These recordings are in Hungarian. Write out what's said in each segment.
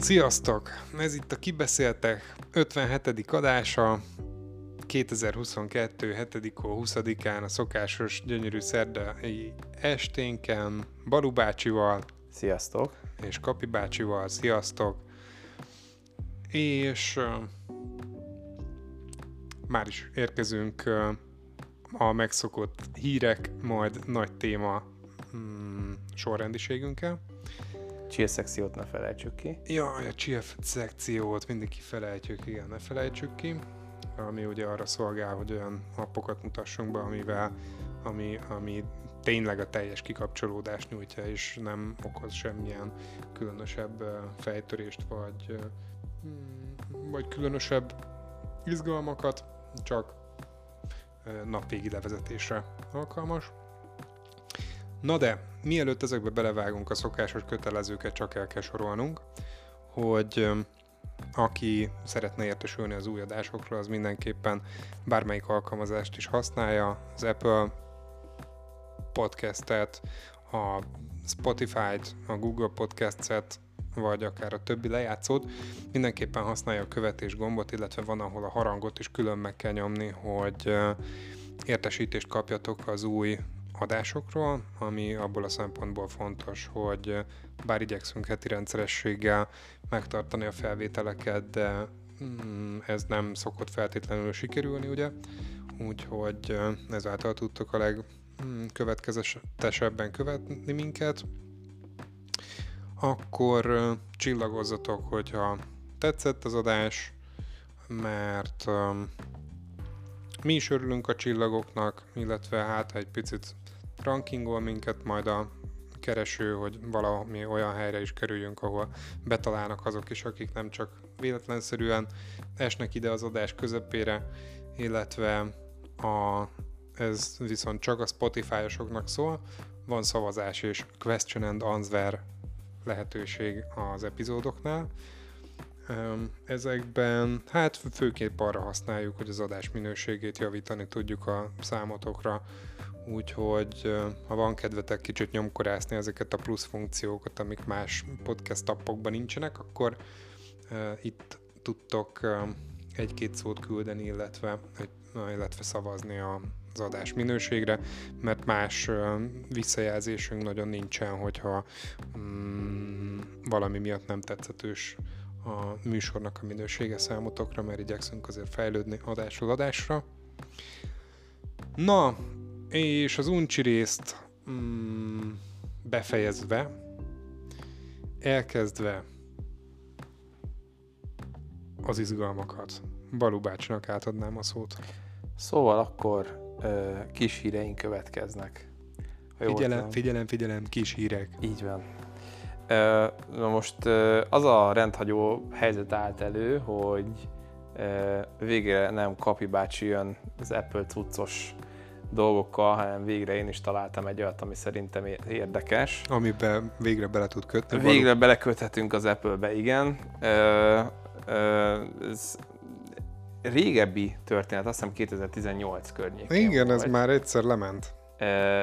Sziasztok! Ez itt a Kibeszéltek 57. adása. 2022. 7. 20-án a szokásos gyönyörű szerdai esténken Balu bácsival Sziasztok! és Kapi bácsival. Sziasztok! És uh, már is érkezünk uh, a megszokott hírek, majd nagy téma mm, sorrendiségünkkel. Chill szekciót ne felejtsük ki. Jaj, a chill szekciót mindig kifelejtjük, igen, ne felejtsük ki. Ami ugye arra szolgál, hogy olyan appokat mutassunk be, amivel, ami, ami tényleg a teljes kikapcsolódást nyújtja, és nem okoz semmilyen különösebb fejtörést, vagy, vagy különösebb izgalmakat, csak napvégi levezetésre alkalmas. Na de, mielőtt ezekbe belevágunk, a szokásos kötelezőket csak el kell sorolnunk, hogy aki szeretne értesülni az új adásokról, az mindenképpen bármelyik alkalmazást is használja, az Apple podcastet, a Spotify-t, a Google Podcast-et, vagy akár a többi lejátszót, mindenképpen használja a követés gombot, illetve van, ahol a harangot is külön meg kell nyomni, hogy értesítést kapjatok az új adásokról, ami abból a szempontból fontos, hogy bár igyekszünk heti rendszerességgel megtartani a felvételeket, de mm, ez nem szokott feltétlenül sikerülni, ugye? Úgyhogy ezáltal tudtok a legkövetkezetesebben követni minket. Akkor csillagozzatok, hogyha tetszett az adás, mert mi is örülünk a csillagoknak, illetve hát egy picit rankingol minket majd a kereső, hogy valami olyan helyre is kerüljünk, ahol betalálnak azok is, akik nem csak véletlenszerűen esnek ide az adás közepére, illetve a, ez viszont csak a Spotify-osoknak szól, van szavazás és question and answer lehetőség az epizódoknál. Ezekben, hát főképp arra használjuk, hogy az adás minőségét javítani tudjuk a számotokra, úgyhogy ha van kedvetek kicsit nyomkorászni ezeket a plusz funkciókat, amik más podcast appokban nincsenek, akkor itt tudtok egy-két szót küldeni, illetve, illetve szavazni a, az adás minőségre, mert más visszajelzésünk nagyon nincsen, hogyha um, valami miatt nem tetszetős a műsornak a minősége számotokra, mert igyekszünk azért fejlődni adásról adásra. Na, és az uncsi részt mm, befejezve, elkezdve az izgalmakat, Balú bácsinak átadnám a szót. Szóval akkor ö, kis híreink következnek. Figyelem, figyelem, figyelem, kis hírek. Így van. Ö, na most ö, az a rendhagyó helyzet állt elő, hogy ö, végre nem Kapi bácsi jön az Apple cuccos dolgokkal, hanem végre én is találtam egy olyat, ami szerintem érdekes. Amiben végre bele tud kötni. Végre való. beleköthetünk az Apple-be, igen. Ö, ö, ez régebbi történet, azt hiszem 2018 környékén Igen, volt. ez már egyszer lement.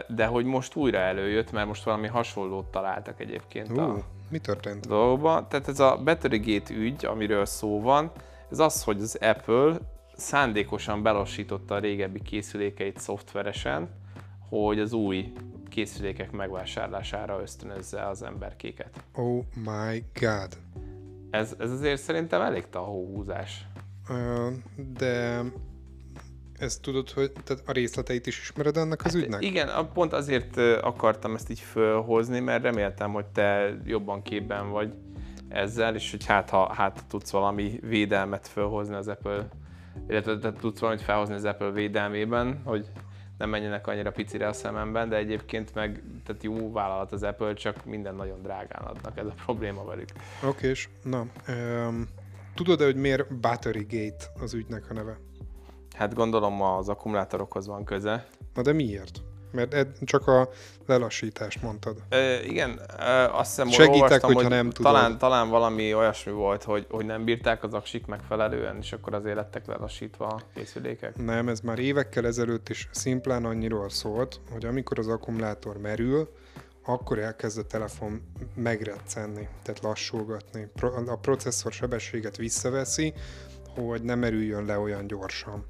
De hogy most újra előjött, mert most valami hasonlót találtak egyébként uh, a mi történt? dolgokban. Tehát ez a Batterygate ügy, amiről szó van, ez az, hogy az Apple szándékosan belassította a régebbi készülékeit szoftveresen, hogy az új készülékek megvásárlására ösztönözze az emberkéket. Oh my god. Ez, ez azért szerintem elég tahóhúzás. Uh, de ezt tudod, hogy tehát a részleteit is ismered ennek az hát ügynek? Igen, pont azért akartam ezt így fölhozni, mert reméltem, hogy te jobban képben vagy ezzel, és hogy hát ha hát tudsz valami védelmet fölhozni az Apple illetve te tudsz valamit felhozni az Apple védelmében, hogy nem menjenek annyira picire a szememben, de egyébként meg tehát jó vállalat az Apple, csak minden nagyon drágán adnak, ez a probléma velük. Oké, és na, um, tudod-e, hogy miért Battery Gate az ügynek a neve? Hát gondolom az akkumulátorokhoz van köze. Na de miért? Mert csak a lelassítást mondtad. E, igen, e, azt hiszem, Segítek, olvastam, hogyha hogy nem tudod. Talán, talán valami olyasmi volt, hogy, hogy nem bírták az aksik megfelelően, és akkor azért lettek lelassítva a készülékek. Nem, ez már évekkel ezelőtt is szimplán annyiról szólt, hogy amikor az akkumulátor merül, akkor elkezd a telefon megreccenni, tehát lassulgatni. A processzor sebességet visszaveszi, hogy nem merüljön le olyan gyorsan.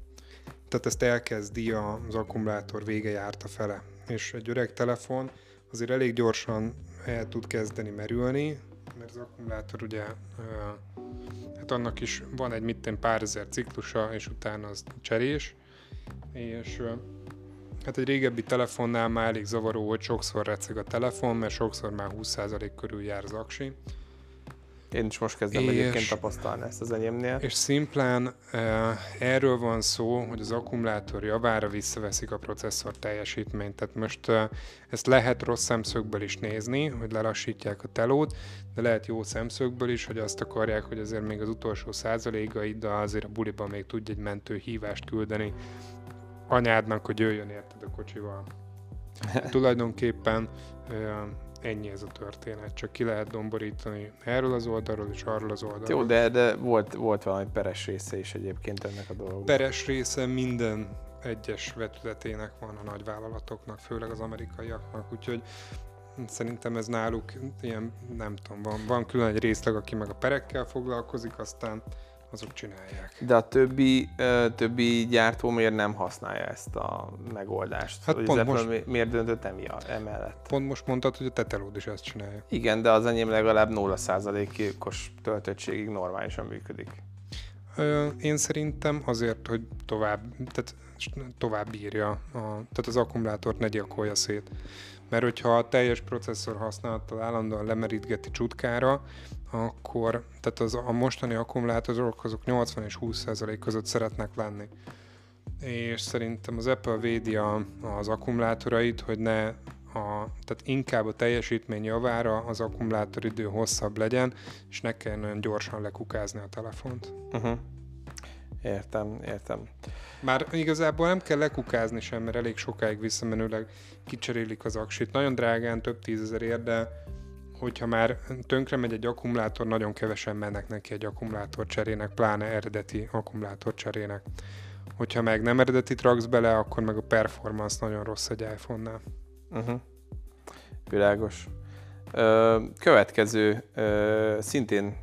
Tehát ezt elkezdi az akkumulátor vége járta fele. És egy öreg telefon azért elég gyorsan el tud kezdeni merülni, mert az akkumulátor ugye, hát annak is van egy mitten pár ezer ciklusa, és utána az cserés, és hát egy régebbi telefonnál már elég zavaró, hogy sokszor receg a telefon, mert sokszor már 20% körül jár az aksi. Én is most kezdem és, egyébként tapasztalni ezt az enyémnél. És szimplán e, erről van szó, hogy az akkumulátor javára visszaveszik a processzor teljesítményt. Tehát most e, ezt lehet rossz szemszögből is nézni, hogy lelassítják a telót, de lehet jó szemszögből is, hogy azt akarják, hogy azért még az utolsó százalékaiddal azért a buliban még tudj egy mentő hívást küldeni anyádnak, hogy jöjjön érted a kocsival. Tulajdonképpen ennyi ez a történet, csak ki lehet domborítani erről az oldalról és arról az oldalról. Jó, de, de volt, volt valami peres része is egyébként ennek a dolognak. Peres része minden egyes vetületének van a nagyvállalatoknak, főleg az amerikaiaknak, úgyhogy szerintem ez náluk ilyen, nem tudom, van, van külön egy részleg, aki meg a perekkel foglalkozik, aztán azok csinálják. De a többi, többi gyártó miért nem használja ezt a megoldást? Hát pont most, miért döntött emiatt, emellett? Pont most mondtad, hogy a tetelód is ezt csinálja. Igen, de az enyém legalább 0%-os töltöttségig normálisan működik. Én szerintem azért, hogy tovább, tehát tovább bírja, a, tehát az akkumulátort ne gyilkolja szét. Mert hogyha a teljes processzor használattal állandóan lemerítgeti csutkára, akkor tehát az, a mostani akkumulátorok azok 80 és 20 között szeretnek lenni. És szerintem az Apple védi a, az akkumulátorait, hogy ne a, tehát inkább a teljesítmény javára az akkumulátoridő hosszabb legyen, és ne kelljen olyan gyorsan lekukázni a telefont. Uh-huh. Értem, értem. Már igazából nem kell lekukázni sem, mert elég sokáig visszamenőleg kicserélik az aksit. Nagyon drágán, több tízezer ér, de hogyha már tönkre megy egy akkumulátor, nagyon kevesen mennek neki egy akkumulátor cserének, pláne eredeti akkumulátor cserének. Hogyha meg nem eredeti raksz bele, akkor meg a performance nagyon rossz egy iPhone-nál. Uh-huh. Világos. Ö, következő, ö, szintén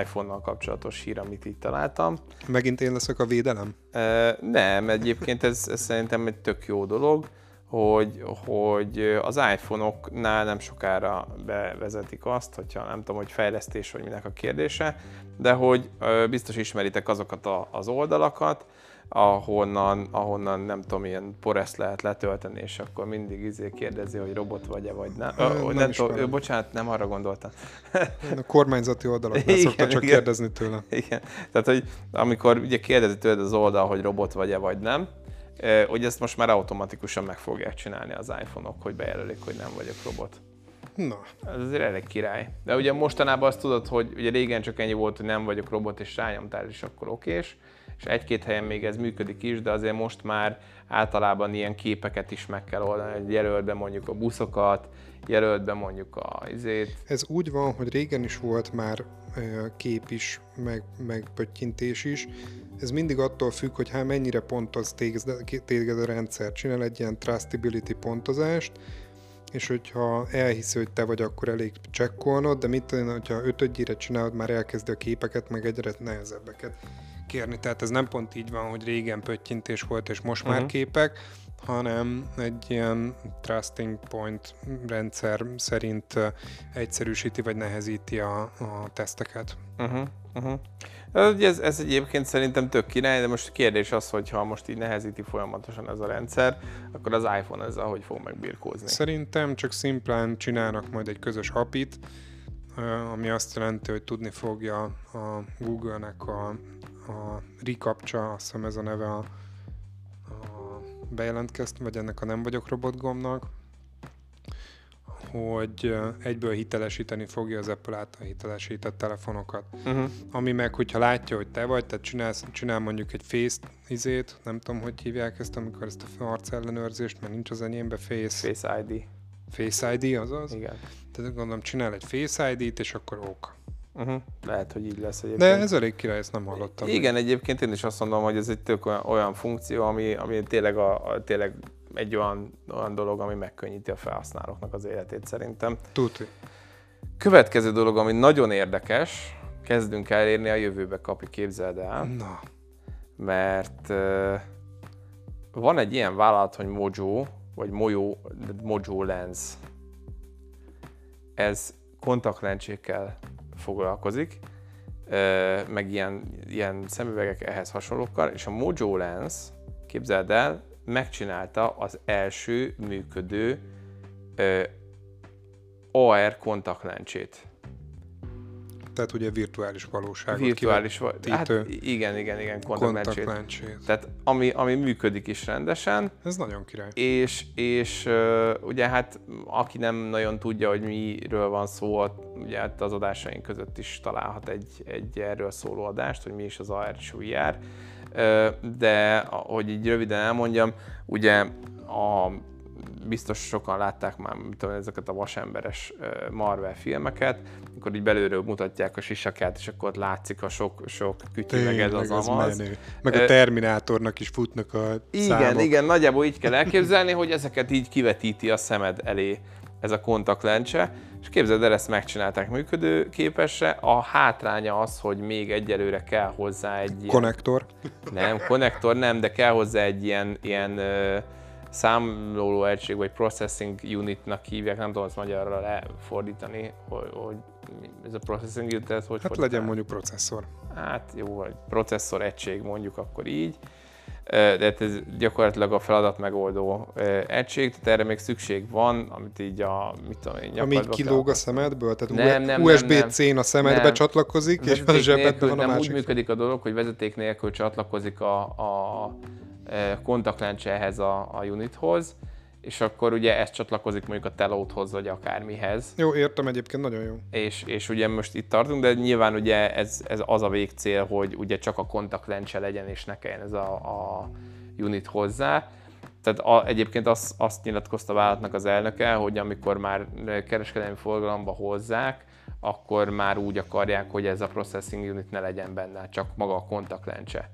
iPhone-nal kapcsolatos hír, amit itt találtam. Megint én leszek a védelem? Ö, nem, egyébként ez, ez szerintem egy tök jó dolog hogy, hogy az iPhone-oknál nem sokára bevezetik azt, hogyha nem tudom, hogy fejlesztés vagy minek a kérdése, de hogy biztos ismeritek azokat az oldalakat, ahonnan, ahonnan nem tudom, ilyen poreszt lehet letölteni, és akkor mindig izé kérdezi, hogy robot vagy-e, vagy nem. nem, nem tudom, bocsánat, nem arra gondoltam. a kormányzati oldalaknál szokta csak igen, kérdezni tőle. Igen, tehát hogy amikor ugye kérdezi tőled az oldal, hogy robot vagy-e, vagy nem, hogy ezt most már automatikusan meg fogják csinálni az iPhone-ok, hogy bejelölik, hogy nem vagyok robot. Na. Ez azért elég király. De ugye mostanában azt tudod, hogy ugye régen csak ennyi volt, hogy nem vagyok robot, és rányomtál is akkor okés, és egy-két helyen még ez működik is, de azért most már általában ilyen képeket is meg kell oldani, hogy jelölt be mondjuk a buszokat, jelölt be mondjuk a izét. Ez úgy van, hogy régen is volt már kép is, meg, meg pöttyintés is, ez mindig attól függ, hogy hát mennyire pontoz téged a rendszer. Csinál egy ilyen trustability pontozást, és hogyha elhiszi, hogy te vagy, akkor elég csekkolnod, de mit tudom, hogyha ötödjére csinálod, már elkezdi a képeket, meg egyre nehezebbeket kérni. Tehát ez nem pont így van, hogy régen pöttyintés volt, és most uh-huh. már mhm. képek, hanem egy ilyen trusting point rendszer szerint egyszerűsíti vagy nehezíti a, a teszteket. Uh-huh. Uh-huh. Ez, ez egyébként szerintem tök király, de most a kérdés az, hogy ha most így nehezíti folyamatosan ez a rendszer, akkor az iPhone ezzel hogy fog megbirkózni? Szerintem csak szimplán csinálnak majd egy közös apit, ami azt jelenti, hogy tudni fogja a Google-nek a, a recaptcha, azt hiszem ez a neve a, a bejelentkezt, vagy ennek a nem vagyok robot gombnak, hogy egyből hitelesíteni fogja az Apple által hitelesített telefonokat. Uh-huh. Ami meg, hogyha látja, hogy te vagy, tehát csinálsz, csinál mondjuk egy face izét, nem tudom, hogy hívják ezt, amikor ezt a arc ellenőrzést, mert nincs az enyémbe face. Face ID. Face ID, azaz? Igen. Tehát gondolom, csinál egy Face ID-t, és akkor ok. Uh-huh. Lehet, hogy így lesz egyébként. De ez elég király, ezt nem hallottam. Igen, meg. egyébként én is azt mondom, hogy ez egy tök olyan, olyan funkció, ami, ami tényleg, a, a, tényleg egy olyan, olyan dolog, ami megkönnyíti a felhasználóknak az életét szerintem. Tuti. Következő dolog, ami nagyon érdekes, kezdünk elérni a jövőbe kapi, képzeld el. Na. Mert uh, van egy ilyen vállalat, hogy Mojo, vagy Mojo, Mojo Lens. Ez kontaktlencsékkel foglalkozik, meg ilyen, ilyen szemüvegek ehhez hasonlókkal, és a Mojo Lens, képzeld el, megcsinálta az első működő AR kontaktlencsét. Tehát ugye virtuális valóságot Virtuális val- hát igen, igen, igen, kontaktlencsét. Tehát ami, ami működik is rendesen, Ez nagyon király. és, és ugye hát aki nem nagyon tudja, hogy miről van szó, ugye hát az adásaink között is találhat egy, egy erről szóló adást, hogy mi is az AR és VR. De hogy így röviden elmondjam, ugye a biztos sokan látták már tudom, ezeket a vasemberes Marvel filmeket, amikor így belülről mutatják a sisakát, és akkor ott látszik a sok, sok kütyű, meg ez az amaz. menő. Meg a Terminátornak is futnak a Igen, számok. igen, nagyjából így kell elképzelni, hogy ezeket így kivetíti a szemed elé ez a kontaktlencse, és képzeld el, ezt megcsinálták működőképesre. A hátránya az, hogy még egyelőre kell hozzá egy ilyen... Konnektor. Nem, konnektor nem, de kell hozzá egy ilyen, ilyen számlóló egység, vagy processing unitnak hívják, nem tudom ezt magyarra lefordítani, hogy, hogy ez a processing unit, ez hogy Hát fordítják? legyen mondjuk processzor. hát jó, vagy processzor egység mondjuk akkor így, de hát ez gyakorlatilag a feladat megoldó egység, tehát erre még szükség van, amit így a, mit tudom én, Ami így kilóg a szemedből, tehát Nem, nem, USB-C-n a szemedbe Nem. csatlakozik, és a zsebedben van a nem úgy másik. működik a dolog, hogy vezeték nélkül csatlakozik a, a kontaktlencse ehhez a, a unithoz, és akkor ugye ez csatlakozik mondjuk a telóthoz, vagy akármihez. Jó, értem egyébként, nagyon jó. És, és ugye most itt tartunk, de nyilván ugye ez, ez az a végcél, hogy ugye csak a kontaktlencse legyen, és ne kelljen ez a, a unit hozzá. Tehát a, egyébként azt, azt nyilatkozta a vállalatnak az elnöke, hogy amikor már kereskedelmi forgalomba hozzák, akkor már úgy akarják, hogy ez a processing unit ne legyen benne, csak maga a kontaktlencse.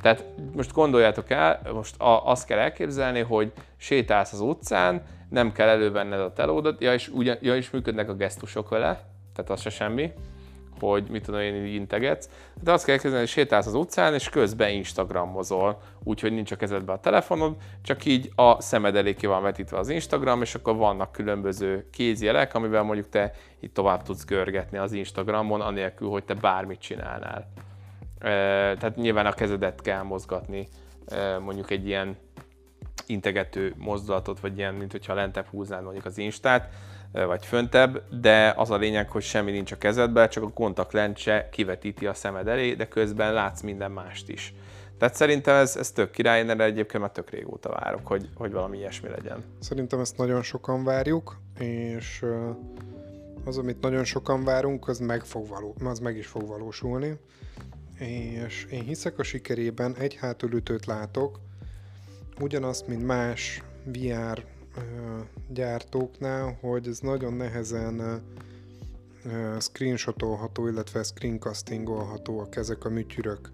Tehát most gondoljátok el, most a, azt kell elképzelni, hogy sétálsz az utcán, nem kell elővenned a telódat, ja és, ugyan, ja, és működnek a gesztusok vele, tehát az se semmi, hogy mit tudom én így integetsz. De azt kell elképzelni, hogy sétálsz az utcán, és közben Instagramozol, úgyhogy nincs a kezedben a telefonod, csak így a szemed elé ki van vetítve az Instagram, és akkor vannak különböző kézjelek, amivel mondjuk te itt tovább tudsz görgetni az Instagramon, anélkül, hogy te bármit csinálnál. Tehát nyilván a kezedet kell mozgatni, mondjuk egy ilyen integető mozdulatot, vagy ilyen, mint hogyha lentebb húznád mondjuk az Instát, vagy föntebb, de az a lényeg, hogy semmi nincs a kezedben, csak a kontaktlencse kivetíti a szemed elé, de közben látsz minden mást is. Tehát szerintem ez, ez tök király, én erre egyébként már tök régóta várok, hogy, hogy valami ilyesmi legyen. Szerintem ezt nagyon sokan várjuk, és az, amit nagyon sokan várunk, az meg, fog való, az meg is fog valósulni. És én hiszek a sikerében, egy hátulütőt látok, ugyanazt, mint más VR gyártóknál, hogy ez nagyon nehezen screenshotolható, illetve screencastingolhatóak ezek a műtyürök.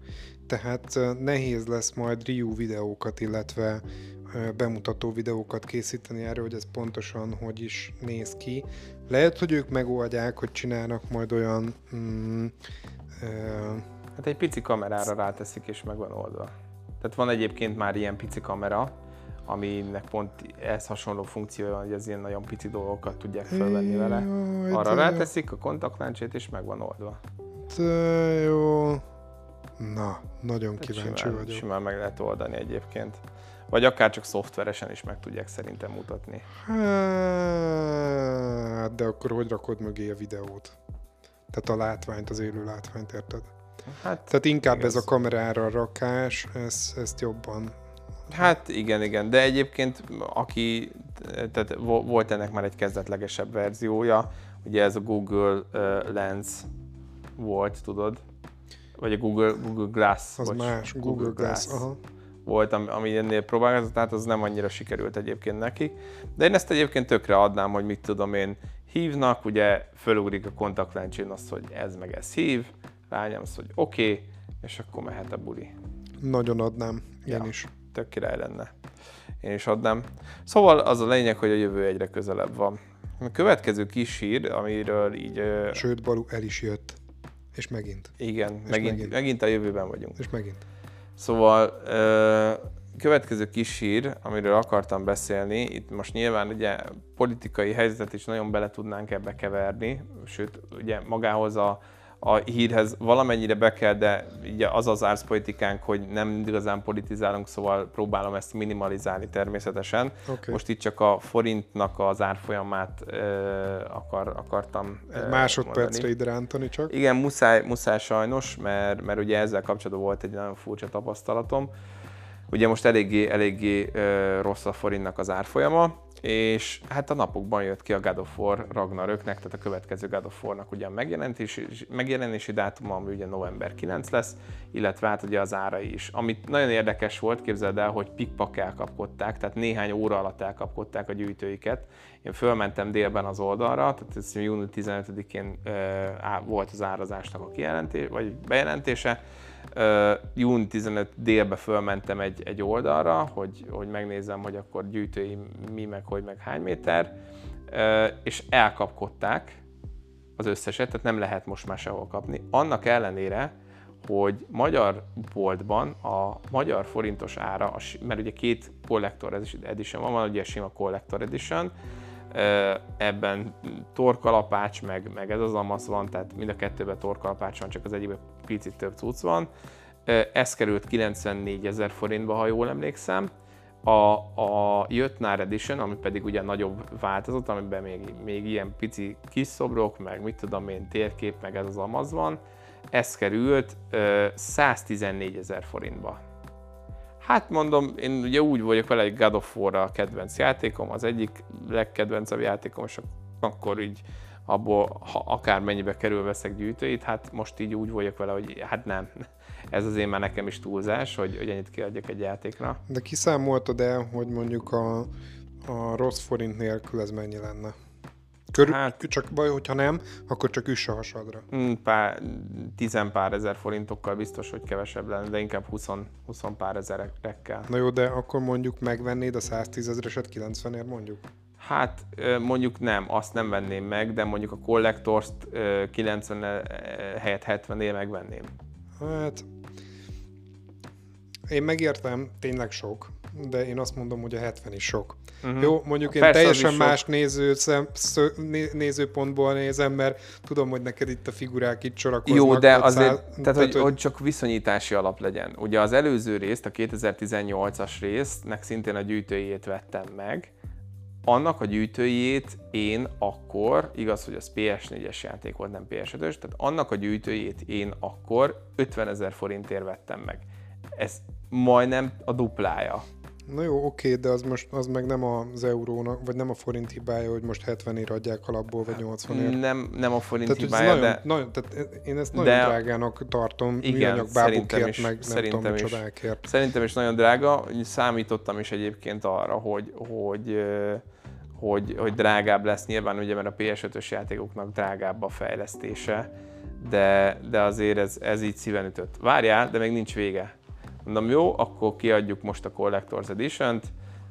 Tehát nehéz lesz majd review videókat, illetve bemutató videókat készíteni erről, hogy ez pontosan hogy is néz ki. Lehet, hogy ők megoldják, hogy csinálnak majd olyan mm, Hát egy pici kamerára ráteszik, és meg van oldva. Tehát van egyébként már ilyen pici kamera, aminek pont ez hasonló funkciója van, hogy az ilyen nagyon pici dolgokat tudják felvenni vele. Arra ráteszik a kontaktlencsét, és meg van oldva. De jó. Na, nagyon Tehát kíváncsi simán, vagyok. simán meg lehet oldani egyébként. Vagy akár csak szoftveresen is meg tudják szerintem mutatni. Hát, de akkor hogy rakod mögé a videót? Tehát a látványt, az élő látványt, érted? Hát, Tehát inkább igaz. ez a kamerára rakás, ez, ezt jobban. hát igen, igen. De egyébként aki, tehát vo- volt ennek már egy kezdetlegesebb verziója, ugye ez a Google Lens volt, tudod? Vagy a Google, Google Glass. Az bocs, más, Google, Glass. Aha. volt, ami, ami ennél próbálkozott, tehát az nem annyira sikerült egyébként nekik. De én ezt egyébként tökre adnám, hogy mit tudom én, hívnak, ugye fölugrik a kontaktlencsén azt, hogy ez meg ez hív, rányomsz, hogy oké, okay, és akkor mehet a buli. Nagyon adnám, én Ja. is. Tök király lenne. én is adnám. Szóval az a lényeg, hogy a jövő egyre közelebb van. A következő kis hír, amiről így... Sőt, Balu el is jött. És megint. Igen, és megint, megint. megint a jövőben vagyunk. És megint. Szóval következő kis hír, amiről akartam beszélni, itt most nyilván ugye politikai helyzetet is nagyon bele tudnánk ebbe keverni, sőt ugye magához a a hírhez valamennyire be kell, de ugye az az árszpolitikánk, hogy nem igazán politizálunk, szóval próbálom ezt minimalizálni természetesen. Okay. Most itt csak a forintnak az árfolyamát uh, akar, akartam Egy másodpercre ide rántani csak. Igen, muszáj, muszáj sajnos, mert, mert ugye ezzel kapcsolatban volt egy nagyon furcsa tapasztalatom. Ugye most eléggé, eléggé uh, rossz a forintnak az árfolyama, és hát a napokban jött ki a God of War Ragnaröknek, tehát a következő God of War-nak ugye a megjelenési, megjelenési dátuma, ami ugye november 9 lesz, illetve hát ugye az ára is. Amit nagyon érdekes volt, képzeld el, hogy pikpak elkapkodták, tehát néhány óra alatt elkapkodták a gyűjtőiket. Én fölmentem délben az oldalra, tehát ez június 15-én volt az árazásnak a kijelentés, vagy bejelentése, júni 15 délbe fölmentem egy, egy oldalra, hogy, hogy megnézem, hogy akkor gyűjtői mi, meg hogy, meg hány méter, és elkapkodták az összeset, tehát nem lehet most már sehol kapni. Annak ellenére, hogy magyar boltban a magyar forintos ára, mert ugye két Collector Edition van, van ugye sima Collector Edition, ebben torkalapács, meg, meg ez az amaz van, tehát mind a kettőben torkalapács van, csak az egyikben picit több cucc van. Ez került 94 ezer forintba, ha jól emlékszem. A, a Jötnár Edition, ami pedig ugye nagyobb változat, amiben még, még ilyen pici kis szobrok, meg mit tudom én, térkép, meg ez az amaz van, ez került 114 ezer forintba. Hát mondom, én ugye úgy vagyok vele, hogy God of War a kedvenc játékom, az egyik legkedvencebb játékom, és akkor így abból, ha akár mennyibe kerül veszek gyűjtőit, hát most így úgy vagyok vele, hogy hát nem, ez azért már nekem is túlzás, hogy, hogy ennyit kiadjak egy játékra. De kiszámoltad el, hogy mondjuk a, a rossz forint nélkül ez mennyi lenne? Körül, hát, csak baj, hogyha nem, akkor csak üss a hasadra. Mm, pár, tizen pár ezer forintokkal biztos, hogy kevesebb lenne, de inkább 20, 20 pár ezerekkel. Na jó, de akkor mondjuk megvennéd a 110 ezereset 90-ért mondjuk? Hát mondjuk nem, azt nem venném meg, de mondjuk a Collectors 90 helyett 70 ér megvenném. Hát én megértem, tényleg sok, de én azt mondom, hogy a 70 is sok. Uh-huh. Jó, mondjuk én Persze teljesen más néző, szem, szö, nézőpontból nézem, mert tudom, hogy neked itt a figurák itt sorakoznak. Jó, de azért, száll, tehát, tehát hogy, hogy, hogy csak viszonyítási alap legyen. Ugye az előző részt, a 2018-as résznek szintén a gyűjtőjét vettem meg, annak a gyűjtőjét én akkor, igaz, hogy az PS4-es játék volt, nem PS5-ös, tehát annak a gyűjtőjét én akkor 50 ezer forintért vettem meg. Ez majdnem a duplája. Na jó, oké, de az most az meg nem az eurónak, vagy nem a forint hibája, hogy most 70 ér adják alapból, vagy 80 ér. Nem, nem a forint tehát, hibája, nagyon, de... Nagyon, tehát én ezt nagyon de... drágának tartom, igen, műanyag bábukért, is, meg nem tudom is, csodákért. Szerintem is nagyon drága, számítottam is egyébként arra, hogy, hogy hogy, hogy drágább lesz nyilván, ugye, mert a PS5-ös játékoknak drágább a fejlesztése, de, de azért ez, ez így szíven ütött. Várjál, de még nincs vége. Mondom, jó, akkor kiadjuk most a Collector's Edition-t,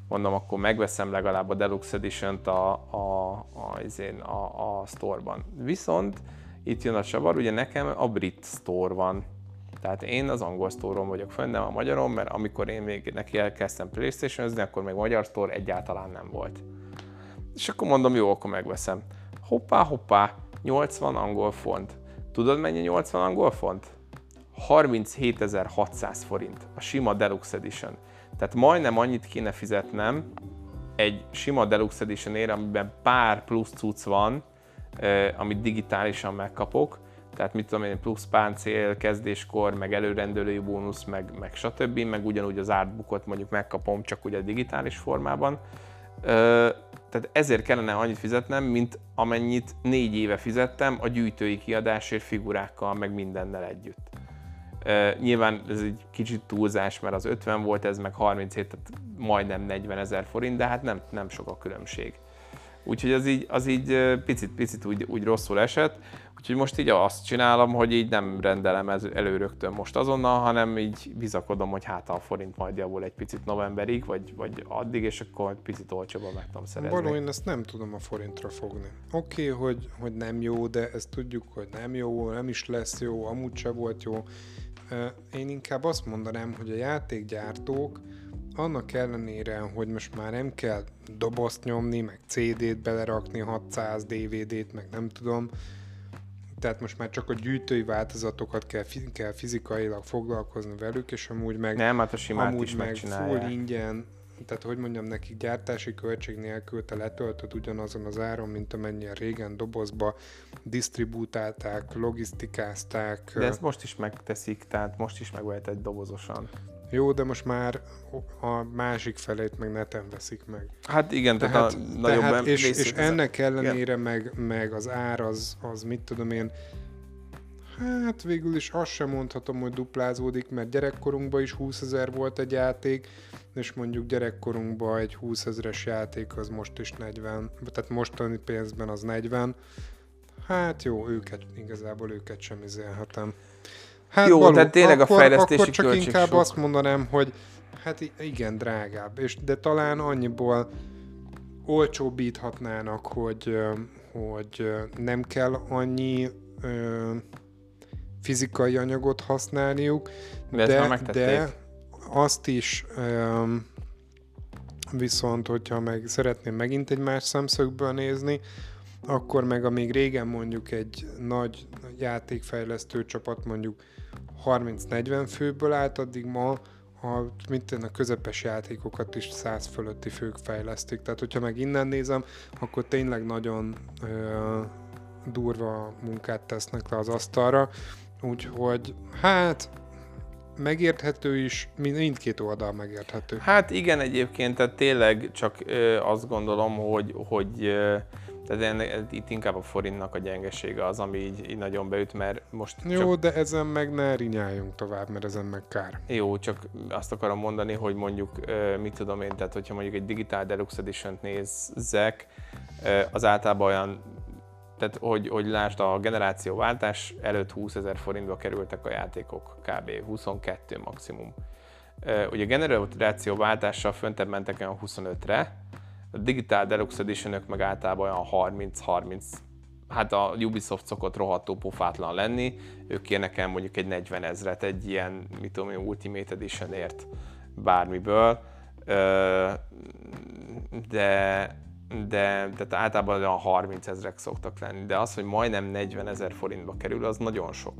mondom, akkor megveszem legalább a Deluxe Edition-t a, a, a, a, a store-ban. Viszont itt jön a csavar, ugye nekem a brit store van. Tehát én az angol store vagyok fönn, nem a magyaron, mert amikor én még neki elkezdtem playstation akkor még magyar store egyáltalán nem volt. És akkor mondom, jó, akkor megveszem. Hoppá, hoppá, 80 angol font. Tudod mennyi 80 angol font? 37.600 forint, a sima Deluxe Edition. Tehát majdnem annyit kéne fizetnem egy sima Deluxe Edition amiben pár plusz cucc van, amit digitálisan megkapok, tehát mit tudom én, plusz páncél, kezdéskor, meg előrendelői bónusz, meg, meg stb., meg ugyanúgy az artbookot mondjuk megkapom, csak ugye digitális formában. Tehát ezért kellene annyit fizetnem, mint amennyit négy éve fizettem a gyűjtői kiadásért figurákkal, meg mindennel együtt. Nyilván ez egy kicsit túlzás, mert az 50 volt, ez meg 37, tehát majdnem 40 ezer forint, de hát nem, nem sok a különbség. Úgyhogy az így, az így picit, picit úgy, úgy rosszul esett. Úgyhogy most így azt csinálom, hogy így nem rendelem ez elő rögtön most azonnal, hanem így bizakodom, hogy hát a forint majd javul egy picit novemberig, vagy, vagy addig, és akkor picit olcsóban meg tudom szerezni. Való, én ezt nem tudom a forintra fogni. Oké, okay, hogy, hogy nem jó, de ezt tudjuk, hogy nem jó, nem is lesz jó, amúgy se volt jó. Én inkább azt mondanám, hogy a játékgyártók annak ellenére, hogy most már nem kell dobozt nyomni, meg CD-t belerakni, 600 DVD-t, meg nem tudom, tehát most már csak a gyűjtői változatokat kell, kell fizikailag foglalkozni velük, és amúgy meg, nem, hát a simát amúgy is meg full ingyen, tehát hogy mondjam nekik, gyártási költség nélkül te letöltöd ugyanazon az áron, mint amennyien régen dobozba disztribútálták, logisztikázták. De ezt most is megteszik, tehát most is egy dobozosan. Jó, de most már a másik felét meg neten veszik meg. Hát igen, tehát, tehát a nagyobb tehát, és, és ennek ellenére meg, meg az ár az, az mit tudom én, hát végül is azt sem mondhatom, hogy duplázódik, mert gyerekkorunkban is 20 ezer volt egy játék, és mondjuk gyerekkorunkban egy 20 ezeres játék az most is 40, tehát mostani pénzben az 40. Hát jó, őket, igazából őket sem izélhetem. Hát Jó, való, tehát tényleg akkor, a fejlesztési akkor csak inkább sok. azt mondanám, hogy hát igen, drágább, és, de talán annyiból olcsóbbíthatnának, hogy, hogy nem kell annyi fizikai anyagot használniuk, de, de, de azt is ö, viszont, hogyha meg szeretném megint egy más szemszögből nézni, akkor meg amíg régen mondjuk egy nagy játékfejlesztő csapat mondjuk 30-40 főből állt, addig ma a, mint a közepes játékokat is 100 fölötti fők fejlesztik. Tehát, hogyha meg innen nézem, akkor tényleg nagyon ö, durva munkát tesznek le az asztalra. Úgyhogy, hát, megérthető is, mindkét oldal megérthető. Hát igen, egyébként, tehát tényleg csak ö, azt gondolom, hogy, hogy ö, tehát itt inkább a forintnak a gyengesége az, ami így, így nagyon beüt, mert most Jó, csak... de ezen meg ne rinyáljunk tovább, mert ezen meg kár. Jó, csak azt akarom mondani, hogy mondjuk, mit tudom én, tehát hogyha mondjuk egy Digital Deluxe Edition-t nézzek, az általában olyan, tehát hogy, hogy lásd, a generációváltás előtt 20 ezer forintba kerültek a játékok, kb. 22 maximum. Ugye a generációváltással föntebb mentek olyan 25-re, a Digital Deluxe edition meg általában olyan 30-30 hát a Ubisoft szokott rohadtó pofátlan lenni, ők kérnek el mondjuk egy 40 ezret egy ilyen, mit tudom én, Ultimate Editionért bármiből, de, de, de általában olyan 30 ezrek szoktak lenni, de az, hogy majdnem 40 ezer forintba kerül, az nagyon sok.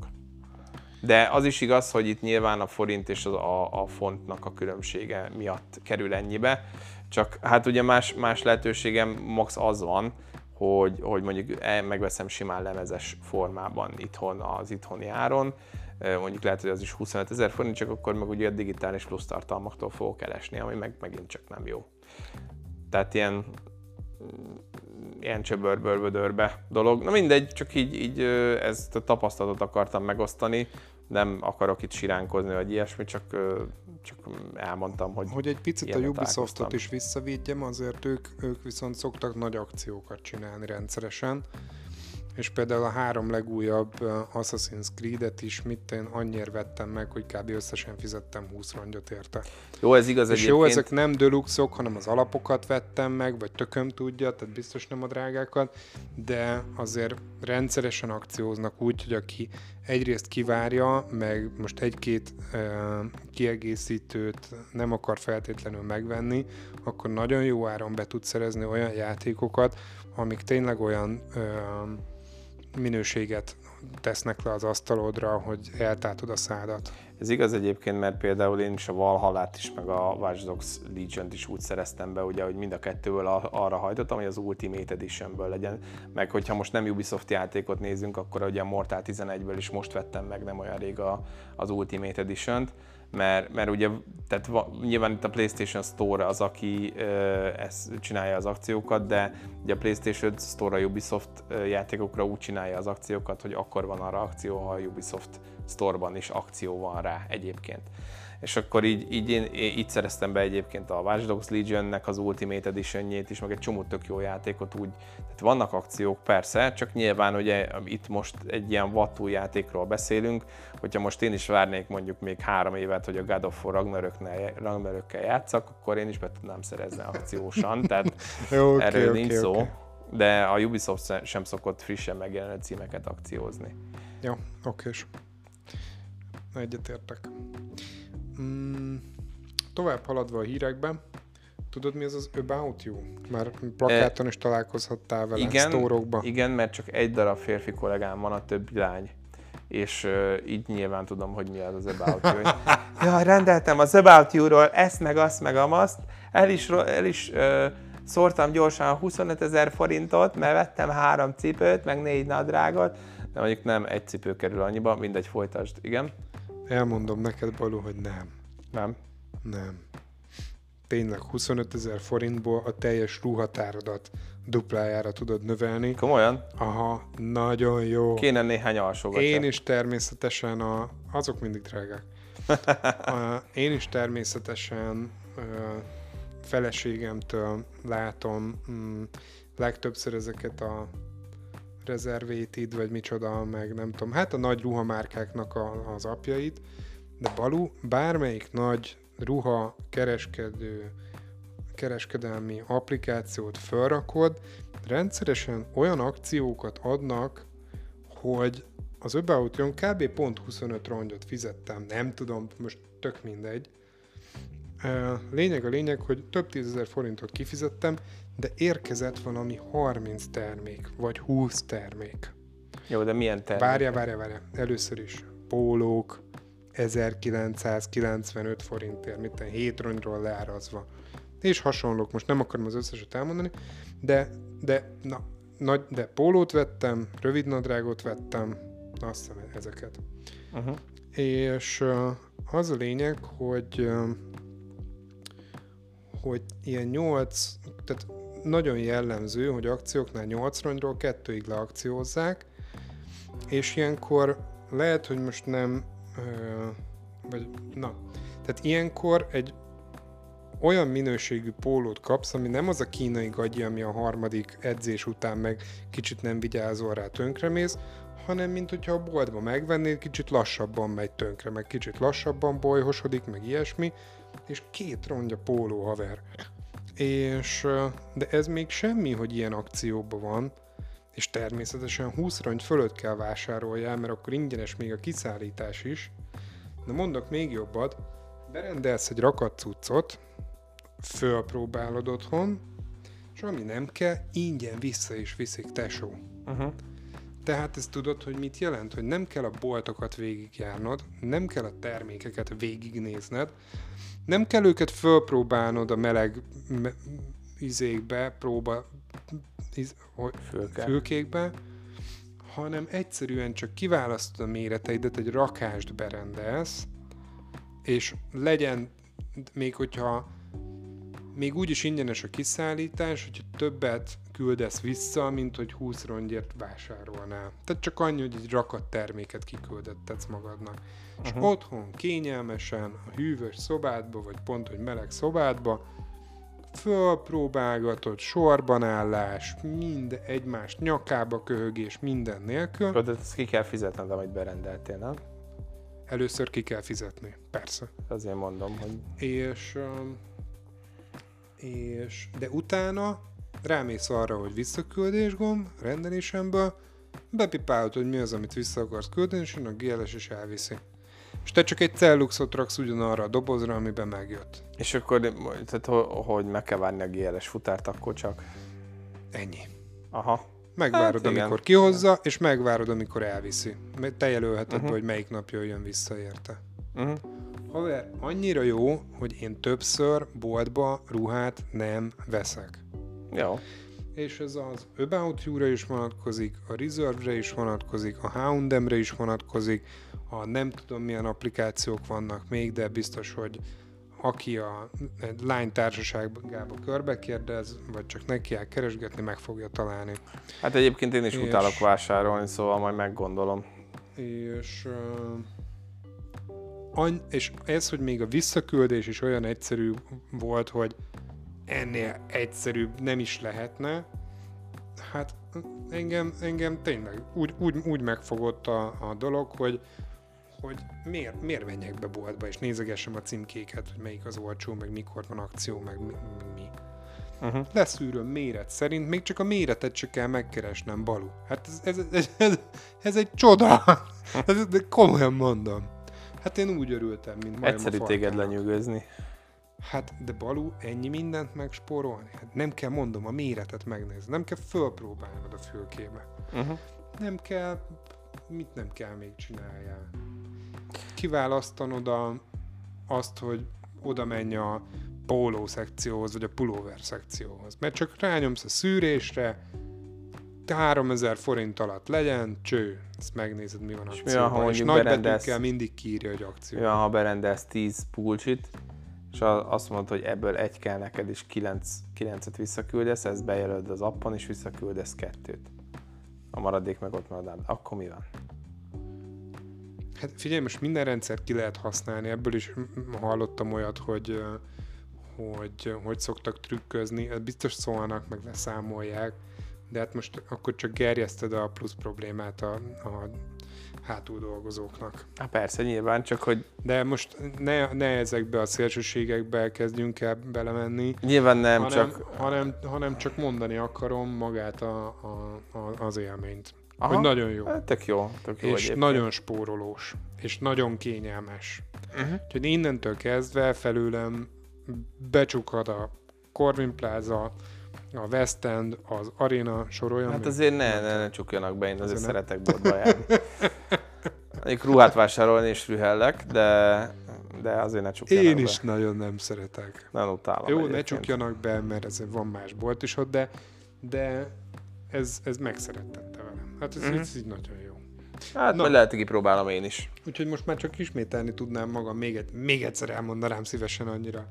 De az is igaz, hogy itt nyilván a forint és a, a fontnak a különbsége miatt kerül ennyibe. Csak hát ugye más, más lehetőségem max az van, hogy, hogy mondjuk megveszem simán lemezes formában itthon az itthoni áron, mondjuk lehet, hogy az is 25 ezer forint, csak akkor meg ugye a digitális plusz tartalmaktól fogok elesni, ami meg megint csak nem jó. Tehát ilyen ilyen csöbörbörbödörbe dolog. Na mindegy, csak így, így ezt a tapasztalatot akartam megosztani, nem akarok itt siránkozni, vagy ilyesmi, csak, csak elmondtam, hogy Hogy egy picit a Ubisoftot is visszavédjem, azért ők, ők viszont szoktak nagy akciókat csinálni rendszeresen, és például a három legújabb Assassin's Creed-et is mit én annyira vettem meg, hogy kb. összesen fizettem 20 rongyot érte. Jó, ez igaz És egyébként. jó, ezek nem deluxe hanem az alapokat vettem meg, vagy tököm tudja, tehát biztos nem a drágákat, de azért rendszeresen akcióznak úgy, hogy aki egyrészt kivárja, meg most egy-két uh, kiegészítőt nem akar feltétlenül megvenni, akkor nagyon jó áron be tud szerezni olyan játékokat, amik tényleg olyan uh, minőséget tesznek le az asztalodra, hogy eltátod a szádat. Ez igaz egyébként, mert például én is a Valhallát is, meg a Watch Dogs Legion-t is úgy szereztem be, ugye, hogy mind a kettőből arra hajtottam, hogy az Ultimate Editionből legyen. Meg hogyha most nem Ubisoft játékot nézünk, akkor ugye a Mortal 11-ből is most vettem meg nem olyan rég a, az Ultimate Edition-t mert, mert ugye tehát nyilván itt a PlayStation Store az, aki ezt csinálja az akciókat, de ugye a PlayStation Store a Ubisoft játékokra úgy csinálja az akciókat, hogy akkor van arra akció, ha a Ubisoft sztorban is akció van rá egyébként. És akkor így, így én, így szereztem be egyébként a Watch Dogs Legion-nek az Ultimate edition is, meg egy csomó tök jó játékot úgy. Tehát vannak akciók persze, csak nyilván ugye itt most egy ilyen vattú játékról beszélünk, hogyha most én is várnék mondjuk még három évet, hogy a God of War Ragnarökkel játszak, akkor én is be tudnám szerezni akciósan, tehát okay, erről okay, nincs okay, szó. De a Ubisoft sem szokott frissen megjelenő címeket akciózni. Jó, okés. Egyetértek. Mm, tovább haladva a hírekben, tudod mi az az About You? Már plakáton is találkozhattál vele, igen, sztórokban. Igen, mert csak egy darab férfi kollégám van, a többi lány. És uh, így nyilván tudom, hogy mi az az About You. ja, rendeltem az About You-ról ezt, meg azt, meg amazt. El is, el is uh, szórtam gyorsan 25 ezer forintot, mert vettem három cipőt, meg négy nadrágot, de mondjuk nem egy cipő kerül annyiba, mindegy, folytasd, igen. Elmondom neked, Balú, hogy nem. Nem? Nem. Tényleg 25 ezer forintból a teljes ruhatáradat duplájára tudod növelni. Komolyan? Aha, nagyon jó. Kéne néhány alsógatja. Én is természetesen a... Azok mindig drágák. Én is természetesen feleségemtől látom mm, legtöbbször ezeket a Reservated, vagy micsoda, meg nem tudom, hát a nagy ruhamárkáknak a, az apjait, de Balu bármelyik nagy ruha kereskedő, kereskedelmi applikációt felrakod, rendszeresen olyan akciókat adnak, hogy az About kb. pont 25 rongyot fizettem, nem tudom, most tök mindegy. Lényeg a lényeg, hogy több tízezer forintot kifizettem, de érkezett valami 30 termék, vagy 20 termék. Jó, de milyen termék? Várja, várja, várja. Először is pólók, 1995 forintért, mint 7 rongyról leárazva. És hasonlók, most nem akarom az összeset elmondani, de, de, na, nagy, de pólót vettem, rövid nadrágot vettem, azt hiszem ezeket. Uh-huh. És uh, az a lényeg, hogy uh, hogy ilyen 8, tehát nagyon jellemző, hogy akcióknál 8 rongyról 2-ig leakciózzák, és ilyenkor lehet, hogy most nem, vagy na, tehát ilyenkor egy olyan minőségű pólót kapsz, ami nem az a kínai gagyi, ami a harmadik edzés után meg kicsit nem vigyázol rá tönkremész, hanem mint hogyha a boltba megvennéd, kicsit lassabban megy tönkre, meg kicsit lassabban bolyhosodik, meg ilyesmi, és két rongya póló haver. És, de ez még semmi, hogy ilyen akcióban van, és természetesen 20 rongy fölött kell vásároljál, mert akkor ingyenes még a kiszállítás is. De mondok még jobbat, berendelsz egy rakat cuccot, fölpróbálod otthon, és ami nem kell, ingyen vissza is viszik tesó. Uh-huh. Tehát ezt tudod, hogy mit jelent? Hogy nem kell a boltokat végigjárnod, nem kell a termékeket végignézned, nem kell őket fölpróbálnod a meleg me, izékbe, próba iz, Fülke. fülkékbe, hanem egyszerűen csak kiválasztod a méreteidet, egy rakást berendelsz, és legyen, még hogyha még úgyis ingyenes a kiszállítás, hogyha többet küldesz vissza, mint hogy 20 rongyért vásárolnál. Tehát csak annyi, hogy egy rakat terméket kiküldettetsz magadnak. Uh-huh. És otthon kényelmesen, a hűvös szobádba, vagy pont, hogy meleg szobádba, fölpróbálgatod, sorban állás, mind egymást nyakába köhögés, minden nélkül. De ezt ki kell fizetned, amit berendeltél, nem? Először ki kell fizetni, persze. Azért mondom, hogy... És, és de utána rámész arra, hogy visszaküldés gomb, rendelésemből, bepipálod, hogy mi az, amit vissza akarsz küldeni, és a GLS is elviszi. És te csak egy celluxot raksz ugyanarra a dobozra, amiben megjött. És akkor, tehát, hogy meg kell várni a GLS futárt, akkor csak? Ennyi. Aha. Megvárod, hát, amikor kihozza, igen. és megvárod, amikor elviszi. Te jelölheted uh-huh. hogy melyik nap jöjjön vissza érte. Uh-huh. Haver, annyira jó, hogy én többször boltba ruhát nem veszek. Jó. És ez az About You-ra is vonatkozik, a Reserve-re is vonatkozik, a Houndem-re is vonatkozik, a nem tudom milyen applikációk vannak még, de biztos, hogy aki a lány társaságába körbe kérdez, vagy csak neki kell keresgetni, meg fogja találni. Hát egyébként én is és... utálok vásárolni, szóval majd meggondolom. és, uh, és ez, hogy még a visszaküldés is olyan egyszerű volt, hogy ennél egyszerűbb nem is lehetne, hát engem, engem tényleg úgy, úgy, úgy megfogott a, a dolog, hogy, hogy miért, miért menjek be boltba, és nézegessem a címkéket, hogy melyik az olcsó, meg mikor van akció, meg mi. mi. Uh-huh. Leszűröm méret szerint, még csak a méretet csak kell megkeresnem, Balu. Hát ez, ez, ez, ez, ez egy csoda. ez, de komolyan mondom. Hát én úgy örültem, mint majd Egyszerű téged lenyűgözni. Hát, de Balú, ennyi mindent megspórolni? Hát nem kell, mondom, a méretet megnézni. Nem kell fölpróbálnod a fülkébe. Uh-huh. Nem kell, mit nem kell még csináljál. Kiválasztanod a, azt, hogy oda menj a póló szekcióhoz, vagy a pulóver szekcióhoz. Mert csak rányomsz a szűrésre, 3000 forint alatt legyen, cső, ezt megnézed, mi van akcióban. És, és nagy betűkkel mindig kírja, hogy akció. Mi van, ha berendelsz 10 pulcsit, és azt mondod, hogy ebből egy kell neked, és 9, 9-et visszaküldesz, ezt bejelöled az appon, és visszaküldesz kettőt. A maradék meg ott marad. Akkor mi van? Hát figyelj, most minden rendszert ki lehet használni, ebből is hallottam olyat, hogy hogy hogy szoktak trükközni, biztos szólnak, meg leszámolják, de hát most akkor csak gerjeszted a plusz problémát a, a hátul dolgozóknak. Há persze, nyilván, csak hogy... De most ne, ne ezekbe a szélsőségekbe kezdjünk el belemenni. Nyilván nem, hanem, csak... Hanem, hanem csak mondani akarom magát a, a, a, az élményt. Aha, hogy nagyon jó. Hát, tök jó. Tök jó és egyébként. nagyon spórolós. És nagyon kényelmes. Uh-huh. Úgyhogy innentől kezdve felőlem becsukad a Corvin Plaza, a West End, az Arena sorolja. Hát azért ne, ne, ne csukjanak be, én azért, azért szeretek boltba járni. Mondjuk ruhát vásárolni is rühellek, de, de azért ne csukjanak Én be. is nagyon nem szeretek. Nem utálom Jó, egyébként. ne csukjanak be, mert ez van más bolt is ott, de, de ez, ez megszerettette velem. Hát ez, uh-huh. ez így nagyon jó. Hát Na. majd lehet, hogy kipróbálom én is. Úgyhogy most már csak ismételni tudnám magam, még, egy, még egyszer elmondanám szívesen annyira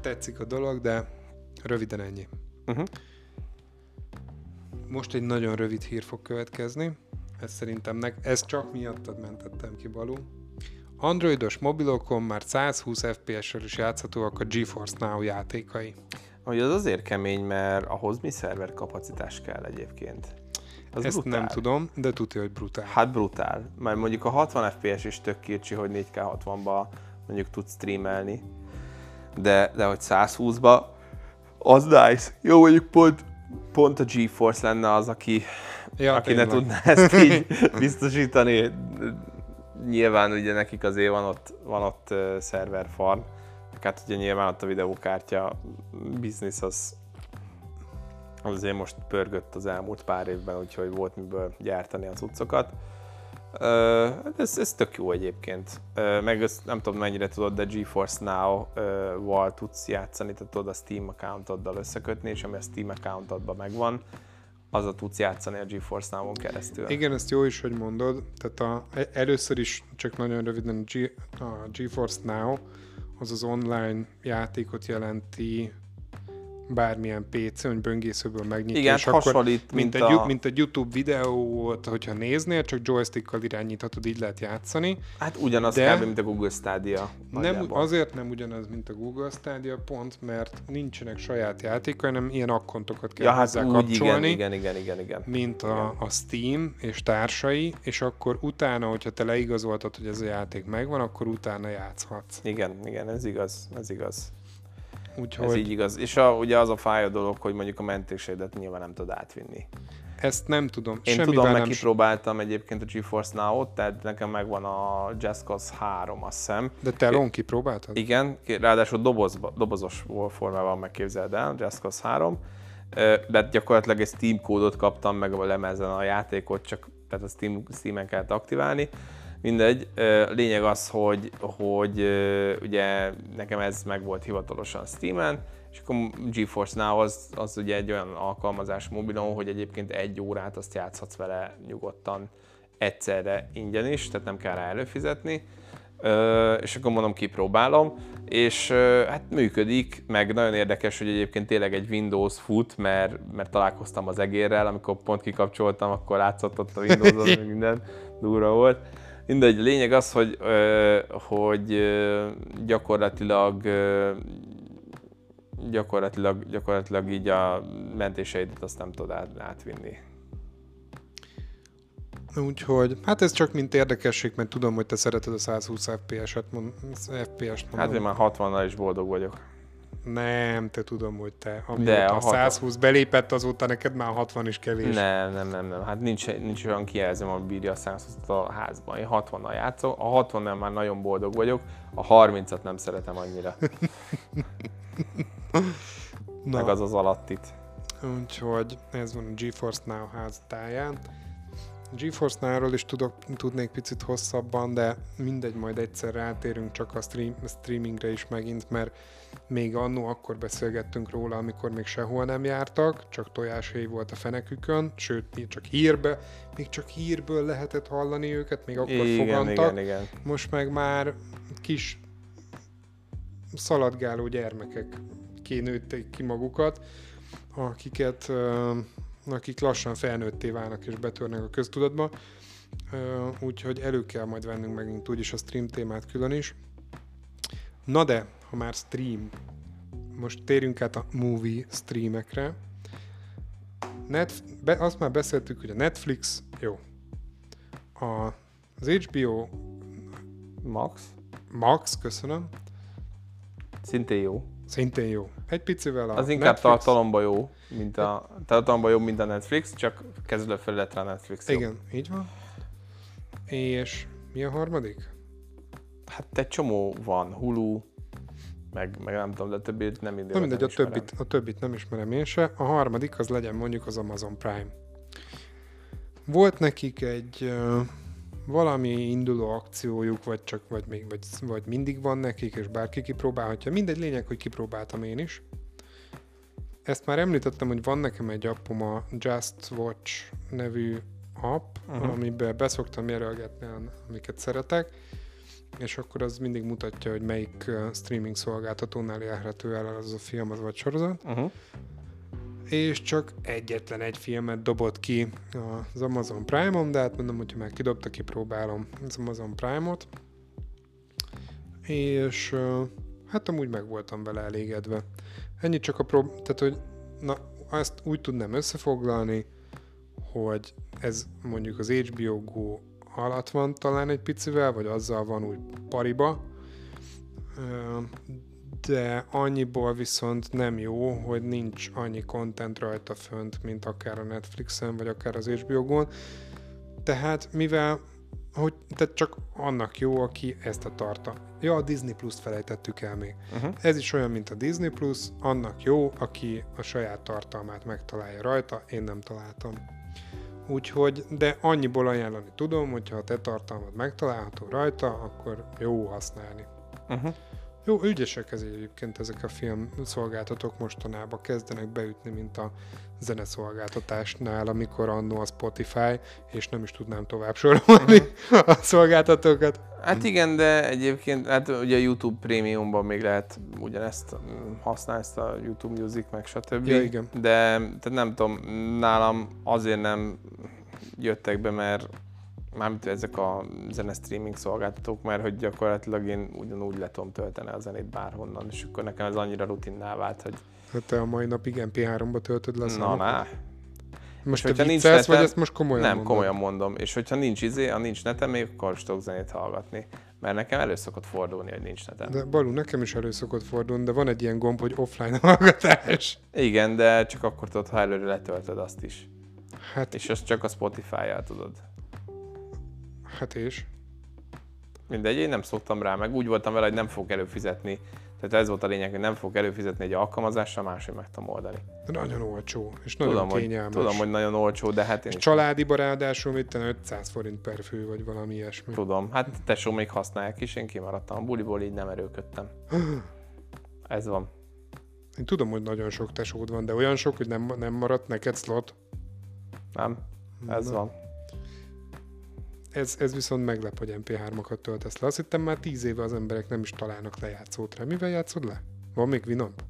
tetszik a dolog, de röviden ennyi. Uh-huh. Most egy nagyon rövid hír fog következni. Ez szerintem nek, ez csak miattad mentettem ki, Balú. Androidos mobilokon már 120 FPS-sel is játszhatóak a GeForce Now játékai. Hogy az azért kemény, mert ahhoz mi szerver kapacitás kell egyébként? Az Ezt brutál. nem tudom, de tudja, hogy brutál. Hát brutál. Mert mondjuk a 60 FPS is tök kircsi, hogy 4K60-ba mondjuk tudsz streamelni de, de hogy 120-ba, az nice. Jó, mondjuk pont, pont a GeForce lenne az, aki, ja, aki ne tudná ezt így biztosítani. Nyilván ugye nekik azért van ott, van ott uh, szerver farm, hát ugye nyilván ott a videókártya biznisz az, az azért most pörgött az elmúlt pár évben, úgyhogy volt miből gyártani az utcokat. Uh, ez, ez tök jó egyébként. Meg ezt nem tudom mennyire tudod, de GeForce Now-val tudsz játszani, tehát tudod a Steam accountoddal összekötni, és ami a Steam accountodban megvan, az a tudsz játszani a GeForce Now-on keresztül. Igen, ezt jó is, hogy mondod. Tehát a, e, először is csak nagyon röviden a, G, a GeForce Now az az online játékot jelenti, bármilyen PC, hogy böngészőből megnyitja, Igen, és hasonlít, akkor, mint, mint, a... egy, mint egy YouTube videót, hogyha néznél, csak joystickkal irányíthatod, így lehet játszani. Hát ugyanaz de kb. mint a Google Stadia. Nem, azért nem ugyanaz, mint a Google Stadia, pont mert nincsenek saját játékai, hanem ilyen akkontokat kell ja, hát hozzá úgy, kapcsolni. Igen, igen, igen, igen. Mint a, a Steam és társai, és akkor utána, hogyha te leigazoltad, hogy ez a játék megvan, akkor utána játszhatsz. Igen, igen, ez igaz, ez igaz. Úgyhogy... Ez így igaz. És a, ugye az a fáj a dolog, hogy mondjuk a mentésédet nyilván nem tud átvinni. Ezt nem tudom. Én Semmivel tudom, meg nem... kipróbáltam egyébként a GeForce Now-ot, tehát nekem megvan a Just Cause 3, azt hiszem. De te Ron kipróbáltad? Igen, ráadásul dobozba, dobozos formában megképzeld el, Just Cause 3. De gyakorlatilag egy Steam kódot kaptam meg a lemezen a játékot, csak tehát a Steam, Steam-en kellett aktiválni Mindegy, lényeg az, hogy, hogy ugye nekem ez meg volt hivatalosan Steam-en, és akkor GeForce Now az, az ugye egy olyan alkalmazás mobilon, hogy egyébként egy órát azt játszhatsz vele nyugodtan egyszerre ingyen is, tehát nem kell rá előfizetni. Ö, és akkor mondom, kipróbálom, és ö, hát működik, meg nagyon érdekes, hogy egyébként tényleg egy Windows fut, mert, mert találkoztam az egérrel, amikor pont kikapcsoltam, akkor látszott ott a Windows, az minden durva volt. Mindegy, lényeg az, hogy, hogy gyakorlatilag gyakorlatilag, gyakorlatilag így a mentéseidet azt nem tudod át, átvinni. Úgyhogy, hát ez csak mint érdekesség, mert tudom, hogy te szereted a 120 FPS-et, FPS-t mondom. Hát én már 60-nal is boldog vagyok. Nem, te tudom, hogy te. Amióta a a 120 belépett, azóta neked már 60 is kevés. Nem, nem, nem, nem. Hát nincs, nincs olyan kijelzőm, ami bírja a 120 a házban. Én 60-nal játszok, a 60 nál már nagyon boldog vagyok, a 30-at nem szeretem annyira. Na, Meg az az alattit. úgyhogy ez van a GeForce Now háztáján. GeForce Now-ról is tudok, tudnék picit hosszabban, de mindegy, majd egyszer rátérünk csak a stream, streamingre is megint, mert még annó akkor beszélgettünk róla, amikor még sehol nem jártak, csak tojáshéj volt a fenekükön, sőt, még csak hírbe, még csak hírből lehetett hallani őket, még akkor Igen, fogantak. igen, igen. Most meg már kis szaladgáló gyermekek kinőtték ki magukat, akiket, akik lassan felnőtté válnak és betörnek a köztudatba. Úgyhogy elő kell majd vennünk megint úgyis a stream témát külön is. Na de, ha már stream, most térjünk át a movie streamekre. Net, be, azt már beszéltük, hogy a Netflix jó. A, az HBO Max? Max, köszönöm, Szintén jó. Szintén jó. Egy picivel a Az inkább Netflix, tartalomba jó, mint a, tartalomba jobb, mint a Netflix, csak kezelőfelületre a Netflix jó. Igen, így van. És mi a harmadik? Hát egy csomó van, Hulu, meg, meg nem tudom, de a többit nem idő. Na mindegy, a többit, a többit nem ismerem én se. A harmadik az legyen mondjuk az Amazon Prime. Volt nekik egy uh, valami induló akciójuk, vagy csak, vagy még, vagy, vagy mindig van nekik, és bárki kipróbálhatja. Mindegy, lényeg, hogy kipróbáltam én is. Ezt már említettem, hogy van nekem egy appom, a Just Watch nevű app, uh-huh. amiben beszoktam jelölgetni, amiket szeretek, és akkor az mindig mutatja, hogy melyik streaming szolgáltatónál érhető el az a film, az vagy sorozat. Uh-huh. És csak egyetlen egy filmet dobott ki az Amazon Prime-on, de hát mondom, hogyha már kidobta, kipróbálom az Amazon Prime-ot. És hát amúgy meg voltam vele elégedve. Ennyi csak a prób... Tehát, hogy na, ezt úgy tudnám összefoglalni, hogy ez mondjuk az HBO Go alatt van talán egy picivel, vagy azzal van úgy pariba, de annyiból viszont nem jó, hogy nincs annyi content rajta fönt, mint akár a Netflixen, vagy akár az HBO Go-n. Tehát mivel hogy tehát csak annak jó, aki ezt a tarta. Ja, a Disney Plus-t felejtettük el még. Uh-huh. Ez is olyan, mint a Disney Plus, annak jó, aki a saját tartalmát megtalálja rajta, én nem találtam. Úgyhogy, de annyiból ajánlani tudom, hogyha a te tartalmad megtalálható rajta, akkor jó használni. Uh-huh. Jó, ügyesek ez egyébként ezek a film szolgáltatók mostanában kezdenek beütni, mint a zeneszolgáltatásnál, amikor annó a Spotify, és nem is tudnám tovább sorolni a szolgáltatókat. Hát igen, de egyébként, hát ugye a YouTube Premiumban még lehet ugyanezt mm, használni, ezt a YouTube Music, meg stb. Ja, igen. De tehát nem tudom, nálam azért nem jöttek be, mert mármint ezek a zene streaming szolgáltatók, mert hogy gyakorlatilag én ugyanúgy le tudom tölteni a zenét bárhonnan, és akkor nekem ez annyira rutinná vált, hogy Hát te a mai napig MP3-ba töltöd le a na, na, Most hogyha te nincs viccelsz, vagy netem- ezt most komolyan nem, mondod? komolyan mondom. És hogyha nincs izé, ha nincs netem, még akkor is tudok zenét hallgatni. Mert nekem elő szokott fordulni, hogy nincs netem. De Balú, nekem is elő szokott fordulni, de van egy ilyen gomb, hogy offline hallgatás. Igen, de csak akkor tudod, ha előre letöltöd azt is. Hát, És azt csak a Spotify-jal tudod. Hát és? Mindegy, én nem szoktam rá, meg úgy voltam vele, hogy nem fogok előfizetni. Tehát ez volt a lényeg, hogy nem fogok előfizetni egy alkalmazással, máshogy meg tudom oldani. De nagyon olcsó, és nagyon Tudom hogy, kényelmes. tudom, hogy nagyon olcsó, de hát én És családiba ráadásul mit tenni, 500 forint per fő, vagy valami ilyesmi. tudom. Hát tesó még használják is, én kimaradtam a buliból, így nem erőködtem. Ez van. Én tudom, hogy nagyon sok tesód van, de olyan sok, hogy nem, nem maradt neked slot. Nem? Ez Na. van. Ez, ez viszont meglep, hogy MP3-akat töltesz le. Azt hittem már tíz éve az emberek nem is találnak lejátszót rá. Mivel játszod le? Van még Winamp?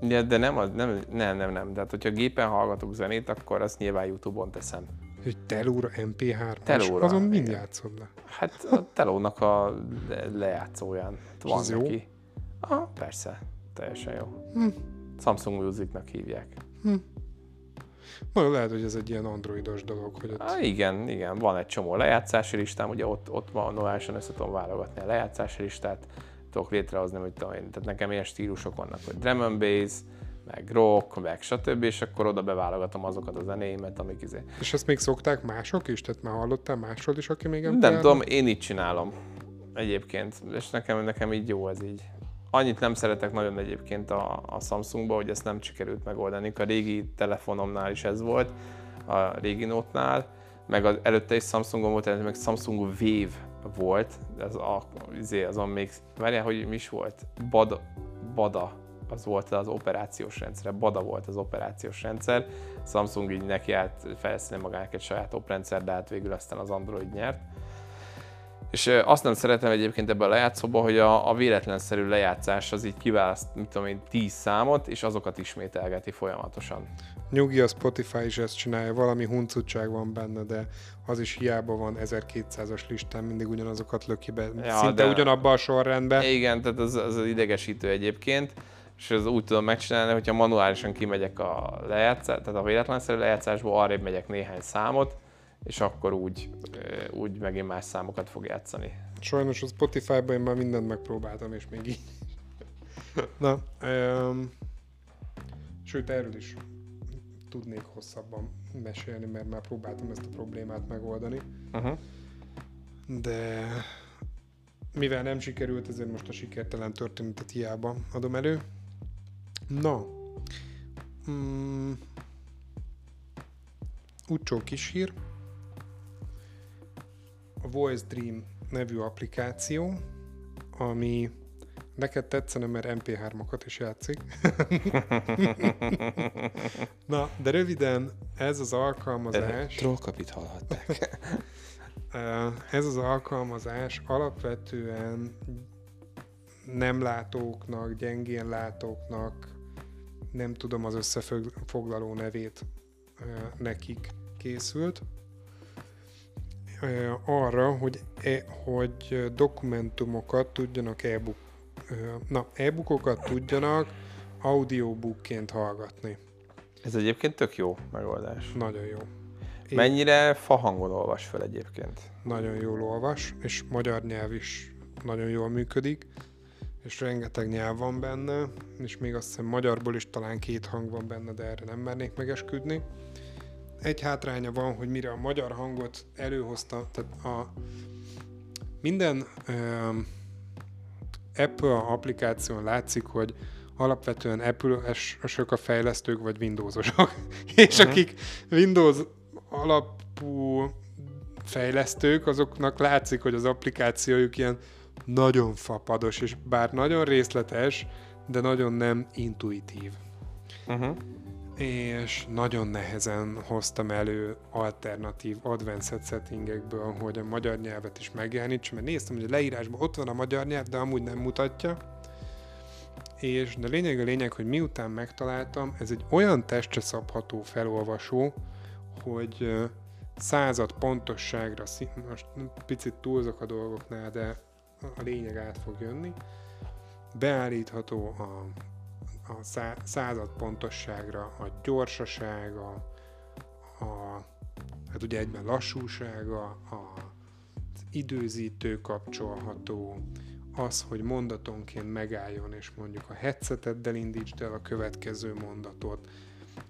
Ja, de nem, az, nem, nem, nem, nem. Tehát, hogyha gépen hallgatok zenét, akkor azt nyilván YouTube-on teszem. Hogy telóra MP3? Telóra, Azon mind igen. játszod le? Hát a telónak a le- lejátszóján van jó? neki. Ah, persze, teljesen jó. Hm. Samsung Musicnak hívják. Majd lehet, hogy ez egy ilyen androidos dolog, hogy ott... Ah, igen, igen, van egy csomó lejátszási listám, ugye ott, ott manuálisan össze tudom válogatni a lejátszási listát, tudok létrehozni, hogy tudom én, tehát nekem ilyen stílusok vannak, hogy drum and bass, meg rock, meg stb. és akkor oda beválogatom azokat a zenéimet, amik izé. És ezt még szokták mások is? Tehát már hallottál másról is, aki még Nem MP3-on? tudom, én így csinálom egyébként, és nekem, nekem így jó ez így. Annyit nem szeretek nagyon egyébként a, a Samsungba, hogy ezt nem sikerült megoldani. A régi telefonomnál is ez volt, a régi Note-nál, meg az előtte is Samsungom volt, előtte meg Samsung Wave volt, ez a, izé, azon még, várjál, hogy mi is volt? Bada, Bada, az volt az operációs rendszer, Bada volt az operációs rendszer, Samsung így neki állt fejleszteni magának egy saját oprendszer, de hát végül aztán az Android nyert. És azt nem szeretem egyébként ebben a lejátszóban, hogy a, a véletlenszerű lejátszás az így kiválaszt, mit tudom én, 10 számot, és azokat ismételgeti folyamatosan. Nyugi, a Spotify is ezt csinálja, valami huncutság van benne, de az is hiába van 1200-as listán, mindig ugyanazokat löki be, Ja, szinte de- ugyanabba a sorrendbe. Igen, tehát az, az idegesítő egyébként, és ez úgy tudom megcsinálni, hogyha manuálisan kimegyek a lejátszás, tehát a véletlenszerű lejátszásból arrébb megyek néhány számot, és akkor úgy, úgy megint más számokat fog játszani. Sajnos a Spotify-ban én már mindent megpróbáltam, és még így. Na, um, sőt, erről is tudnék hosszabban mesélni, mert már próbáltam ezt a problémát megoldani. Uh-huh. de mivel nem sikerült, ezért most a sikertelen történetet hiába adom elő. Na, mm, Ucsó kisír, a Voice Dream nevű applikáció, ami neked tetszene, mert MP3-okat is játszik. Na, de röviden ez az alkalmazás... Trollkapit hallhatták. Ez az alkalmazás alapvetően nem látóknak, gyengén látóknak, nem tudom az összefoglaló nevét nekik készült, arra, hogy, e, hogy dokumentumokat tudjanak ö, na, e-bookokat tudjanak audiobookként hallgatni. Ez egyébként tök jó megoldás. Nagyon jó. Én- Mennyire fahangon olvas fel egyébként? nagyon jól olvas, és magyar nyelv is nagyon jól működik, és rengeteg nyelv van benne, és még azt hiszem magyarból is talán két hang van benne, de erre nem mernék megesküdni. Egy hátránya van, hogy mire a magyar hangot előhozta, tehát a minden um, Apple applikáción látszik, hogy alapvetően Apple-esek a fejlesztők, vagy Windowsosok. és Mhm. akik Windows alapú fejlesztők, azoknak látszik, hogy az applikációjuk ilyen nagyon fapados, és bár nagyon részletes, de nagyon nem intuitív. Uh-huh. És nagyon nehezen hoztam elő alternatív advanced settingekből, hogy a magyar nyelvet is megjelenítsam, mert néztem, hogy a leírásban ott van a magyar nyelv, de amúgy nem mutatja. És de lényeg a lényeg, hogy miután megtaláltam, ez egy olyan testre szabható felolvasó, hogy század pontosságra, most picit túlzok a dolgoknál, de a lényeg át fog jönni, beállítható a, a szá- század pontosságra a gyorsasága, a, hát ugye egyben lassúsága, a, időzítő kapcsolható, az, hogy mondatonként megálljon, és mondjuk a headseteddel indítsd el a következő mondatot,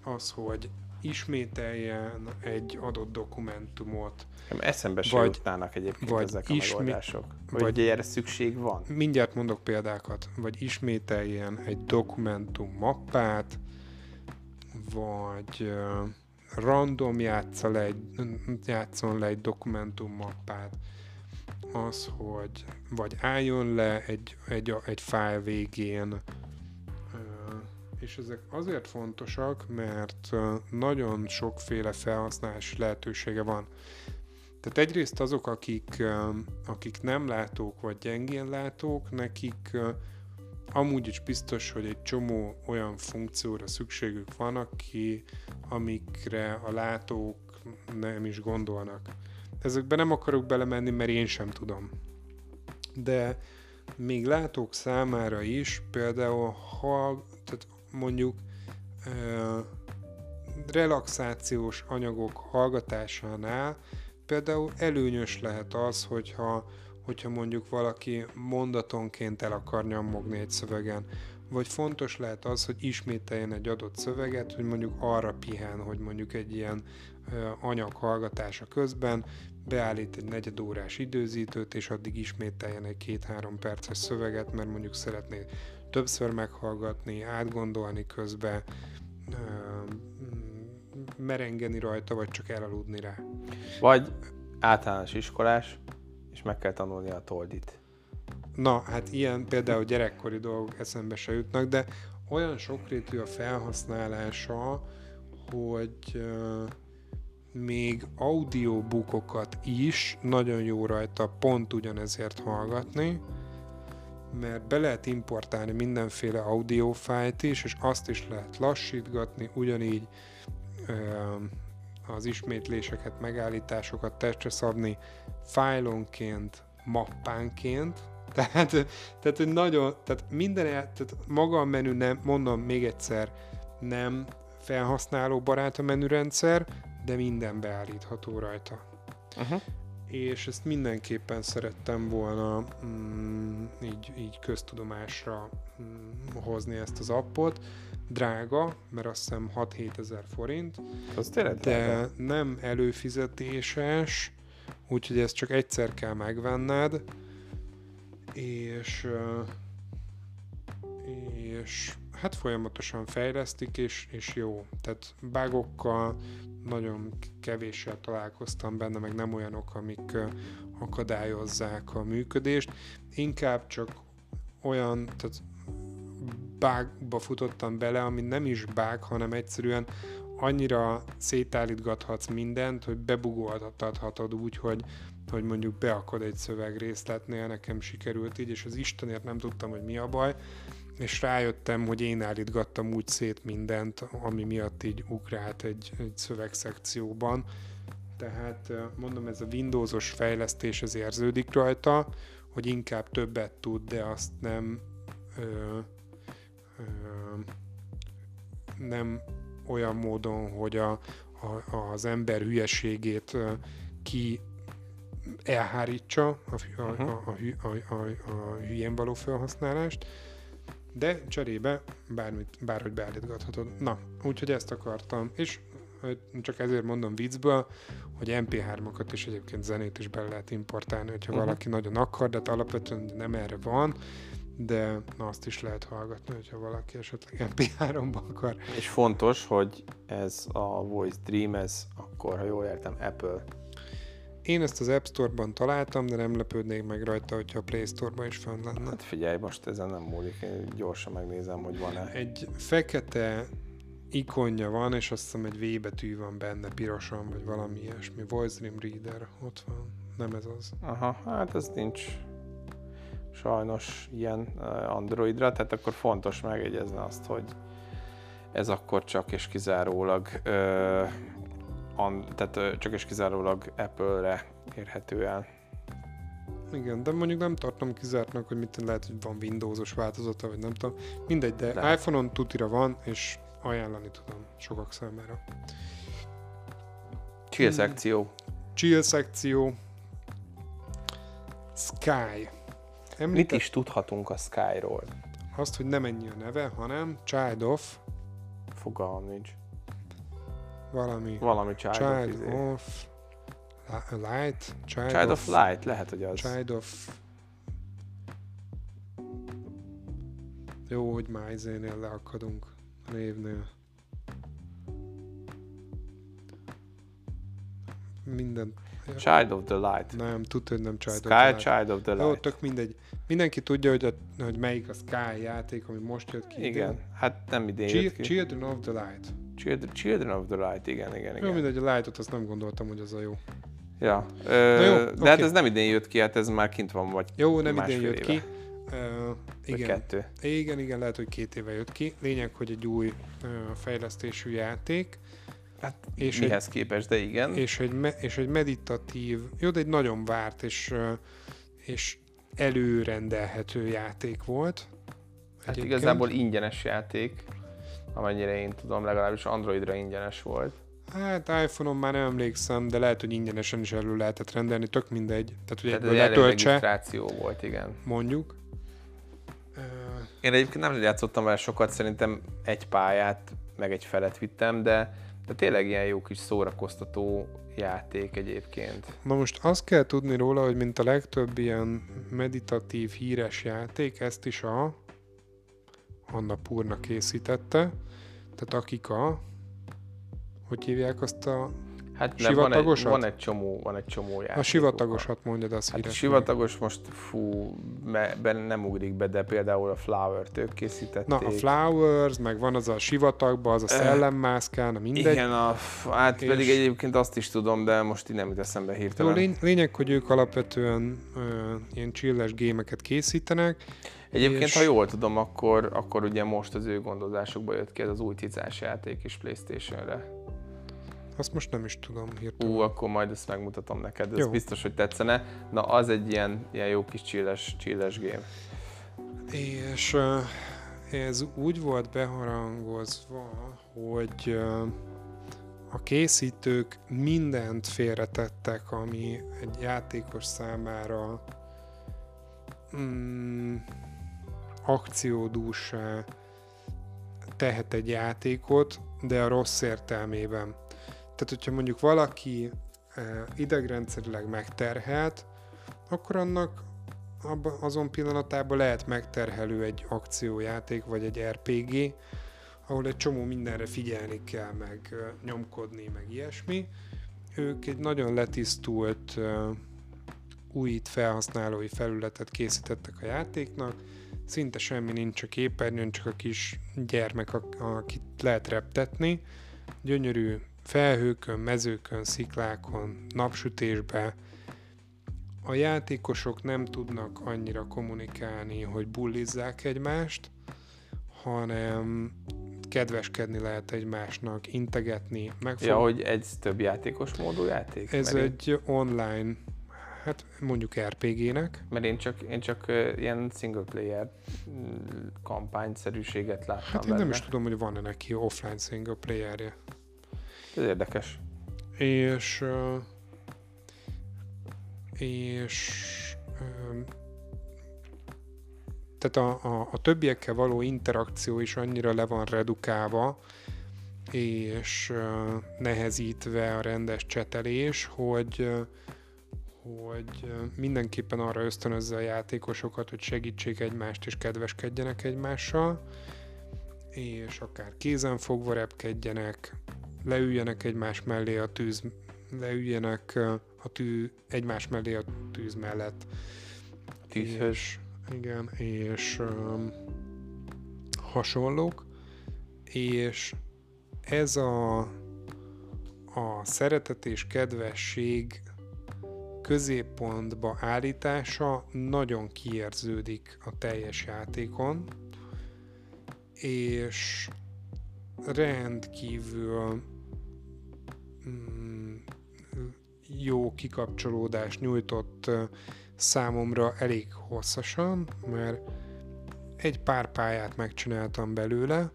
az, hogy ismételjen egy adott dokumentumot, eszembe se Vagy- jutnának egyébként vagy ezek a ismi- megoldások. Vagy, vagy- erre szükség van. mindjárt mondok példákat, vagy ismételjen egy dokumentum mappát, vagy ö, random játsza le egy, játszon le egy dokumentum mappát, az, hogy vagy álljon le egy, egy, egy fájl végén, és ezek azért fontosak, mert nagyon sokféle felhasználási lehetősége van. Tehát egyrészt azok, akik, akik nem látók vagy gyengén látók, nekik amúgy is biztos, hogy egy csomó olyan funkcióra szükségük van, aki, amikre a látók nem is gondolnak. Ezekben nem akarok belemenni, mert én sem tudom. De még látók számára is, például ha, tehát mondjuk relaxációs anyagok hallgatásánál például előnyös lehet az, hogyha, hogyha mondjuk valaki mondatonként el akar nyomogni egy szövegen, vagy fontos lehet az, hogy ismételjen egy adott szöveget, hogy mondjuk arra pihen, hogy mondjuk egy ilyen anyag hallgatása közben beállít egy negyedórás időzítőt, és addig ismételjen egy két-három perces szöveget, mert mondjuk szeretné többször meghallgatni, átgondolni közben, merengeni rajta, vagy csak elaludni rá. Vagy általános iskolás, és meg kell tanulni a toldit. Na, hát ilyen például gyerekkori dolgok eszembe se jutnak, de olyan sokrétű a felhasználása, hogy uh, még audiobookokat is nagyon jó rajta pont ugyanezért hallgatni, mert be lehet importálni mindenféle audiofájt is, és azt is lehet lassítgatni, ugyanígy az ismétléseket, megállításokat testre szabni fájlonként, mappánként, tehát, tehát nagyon, tehát minden, tehát maga a menü nem, mondom még egyszer, nem felhasználó barát a menürendszer, de minden beállítható rajta. Uh-huh. És ezt mindenképpen szerettem volna mm, így, így köztudomásra mm, hozni ezt az appot. Drága, mert azt hiszem 6-7 ezer forint. Az de drága. nem előfizetéses, úgyhogy ezt csak egyszer kell megvenned, és és hát folyamatosan fejlesztik, és, és jó. Tehát bágokkal nagyon kevéssel találkoztam benne, meg nem olyanok, amik akadályozzák a működést. Inkább csak olyan, tehát bágba futottam bele, ami nem is bág, hanem egyszerűen annyira szétállítgathatsz mindent, hogy bebugoltathatod úgy, hogy, hogy mondjuk beakad egy szövegrészletnél, nekem sikerült így, és az Istenért nem tudtam, hogy mi a baj, és rájöttem, hogy én állítgattam úgy szét mindent, ami miatt így ugrált egy, egy szövegszekcióban. Tehát mondom, ez a Windowsos fejlesztés az érződik rajta, hogy inkább többet tud, de azt nem ö, ö, nem olyan módon, hogy a, a, az ember hülyeségét ki elhárítsa a, a, a, a, a, a, a hülyén való felhasználást, de cserébe bármit, bárhogy beállítgathatod. Na, úgyhogy ezt akartam, és csak ezért mondom viccből, hogy MP3-okat is egyébként zenét is bele lehet importálni, hogyha uh-huh. valaki nagyon akar, de hát alapvetően nem erre van, de na, azt is lehet hallgatni, hogyha valaki esetleg MP3-ba akar. És fontos, hogy ez a Voice Dream, ez akkor, ha jól értem, Apple én ezt az App Store-ban találtam, de nem lepődnék meg rajta, hogyha a Play Store-ban is fönn lenne. Hát figyelj, most ezen nem múlik, én gyorsan megnézem, hogy van-e. Egy fekete ikonja van, és azt hiszem egy V betű van benne, pirosan, vagy valami ilyesmi. Voice Dream Reader, ott van. Nem ez az. Aha, hát ez nincs sajnos ilyen eh, Androidra, tehát akkor fontos megjegyezni azt, hogy ez akkor csak és kizárólag ö, an, tehát csak és kizárólag Apple-re érhető el. Igen, de mondjuk nem tartom kizártnak, hogy mit lehet, hogy van Windows-os változata, vagy nem tudom. Mindegy, de, de. iPhone-on tutira van, és ajánlani tudom sokak számára. Chill hmm. szekció. Chill szekció. Sky. Említett... Mit is tudhatunk a Sky-ról? Azt, hogy nem ennyi a neve, hanem Child of... Fogalmam nincs. Valami. Valami Child, child of, of Light? Child, child of, of Light, lehet, hogy az. Child of... Jó, hogy már izénél leakadunk a névnél. Minden. Child of the Light. Nem, tudod, hogy nem Child Sky of the Light. Child of the Light. Jó, tök mindegy. Mindenki tudja, hogy, a, hogy melyik a Sky játék, ami most jött ki. Igen, idén. hát nem idén Ch- jött ki. Children of the Light. Children, Children of the Light, igen, igen, igen. Jó, mindegy, a Light-ot azt nem gondoltam, hogy az a jó. Ja. Ö, jó, de okay. hát ez nem idén jött ki, hát ez már kint van, vagy Jó, nem idén jött éve. ki. Uh, igen. kettő. Igen, igen, lehet, hogy két éve jött ki. Lényeg, hogy egy új uh, fejlesztésű játék. Hát és mihez egy, képest, de igen. És egy, me, és egy meditatív, jó, de egy nagyon várt és, uh, és előrendelhető játék volt. Hát egyébként. igazából ingyenes játék, amennyire én tudom, legalábbis Androidra ingyenes volt. Hát iPhone-on már nem emlékszem, de lehet, hogy ingyenesen is elő lehetett rendelni, tök mindegy. Tehát, hogy Tehát egy regisztráció volt, igen. Mondjuk. Én egyébként nem játszottam vele sokat, szerintem egy pályát, meg egy felet vittem, de, de tényleg ilyen jó kis szórakoztató játék egyébként. Na most azt kell tudni róla, hogy mint a legtöbb ilyen meditatív, híres játék, ezt is a Anna Purna készítette. Tehát akik a hogy hívják azt a Hát sivatagosat? Van egy, van egy csomó, van egy csomó játék. A sivatagosat mondjad, az hát a sivatagos most, fú, be, nem ugrik be, de például a Flower-t ők készítették. Na, a Flowers, meg van az a sivatagban, az a szellemmászkán, a mindegy. Igen, a, hát és... pedig egyébként azt is tudom, de most így nem jut eszembe hirtelen. Jó, lény, lényeg, hogy ők alapvetően ö, ilyen chilles gémeket készítenek. Egyébként, és... ha jól tudom, akkor, akkor ugye most az ő gondozásukba jött ki ez az új cicás játék is Playstation-re. Azt most nem is tudom hirtelen. Ú, akkor majd ezt megmutatom neked, ez jó. biztos, hogy tetszene. Na, az egy ilyen, ilyen jó kis chilles, chilles game. És ez úgy volt beharangozva, hogy a készítők mindent félretettek, ami egy játékos számára mm, akciódúsá tehet egy játékot, de a rossz értelmében. Tehát, hogyha mondjuk valaki eh, idegrendszerileg megterhelt, akkor annak azon pillanatában lehet megterhelő egy akciójáték, vagy egy RPG, ahol egy csomó mindenre figyelni kell, meg eh, nyomkodni, meg ilyesmi. Ők egy nagyon letisztult, újít felhasználói felületet készítettek a játéknak, szinte semmi nincs a képernyőn, csak a kis gyermek, akit lehet reptetni. Gyönyörű felhőkön, mezőkön, sziklákon, napsütésbe. A játékosok nem tudnak annyira kommunikálni, hogy bullizzák egymást, hanem kedveskedni lehet egymásnak, integetni, megfog... Ja, hogy egy több játékos módú játék? Ez Mert egy online, hát mondjuk RPG-nek. Mert én csak, én csak ilyen single player mm, kampányszerűséget láttam Hát én benne. nem is tudom, hogy van-e neki offline single playerje. Ez érdekes. És és tehát a, a, a többiekkel való interakció is annyira le van redukálva, és nehezítve a rendes csetelés, hogy hogy mindenképpen arra ösztönözze a játékosokat, hogy segítsék egymást és kedveskedjenek egymással, és akár kézen fogva repkedjenek, leüljenek egymás mellé a tűz, leüljenek a tű, egymás mellé a tűz mellett. Tűzhöz. És, igen, és um, hasonlók, és ez a, a szeretet és kedvesség középpontba állítása nagyon kiérződik a teljes játékon, és rendkívül mm, jó kikapcsolódást nyújtott számomra elég hosszasan, mert egy pár pályát megcsináltam belőle,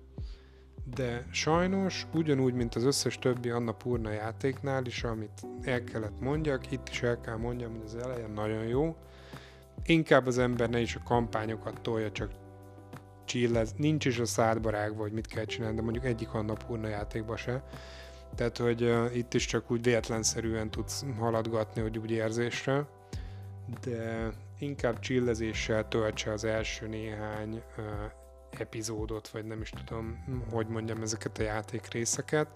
de sajnos ugyanúgy, mint az összes többi Anna Purna játéknál is, amit el kellett mondjak, itt is el kell mondjam, hogy az elején nagyon jó. Inkább az ember ne is a kampányokat tolja, csak chillez, nincs is a szádba hogy mit kell csinálni, de mondjuk egyik annap urna játékba se. Tehát, hogy uh, itt is csak úgy véletlenszerűen tudsz haladgatni, hogy úgy érzésre, de inkább chillezéssel töltse az első néhány uh, epizódot, vagy nem is tudom, hogy mondjam ezeket a játék részeket,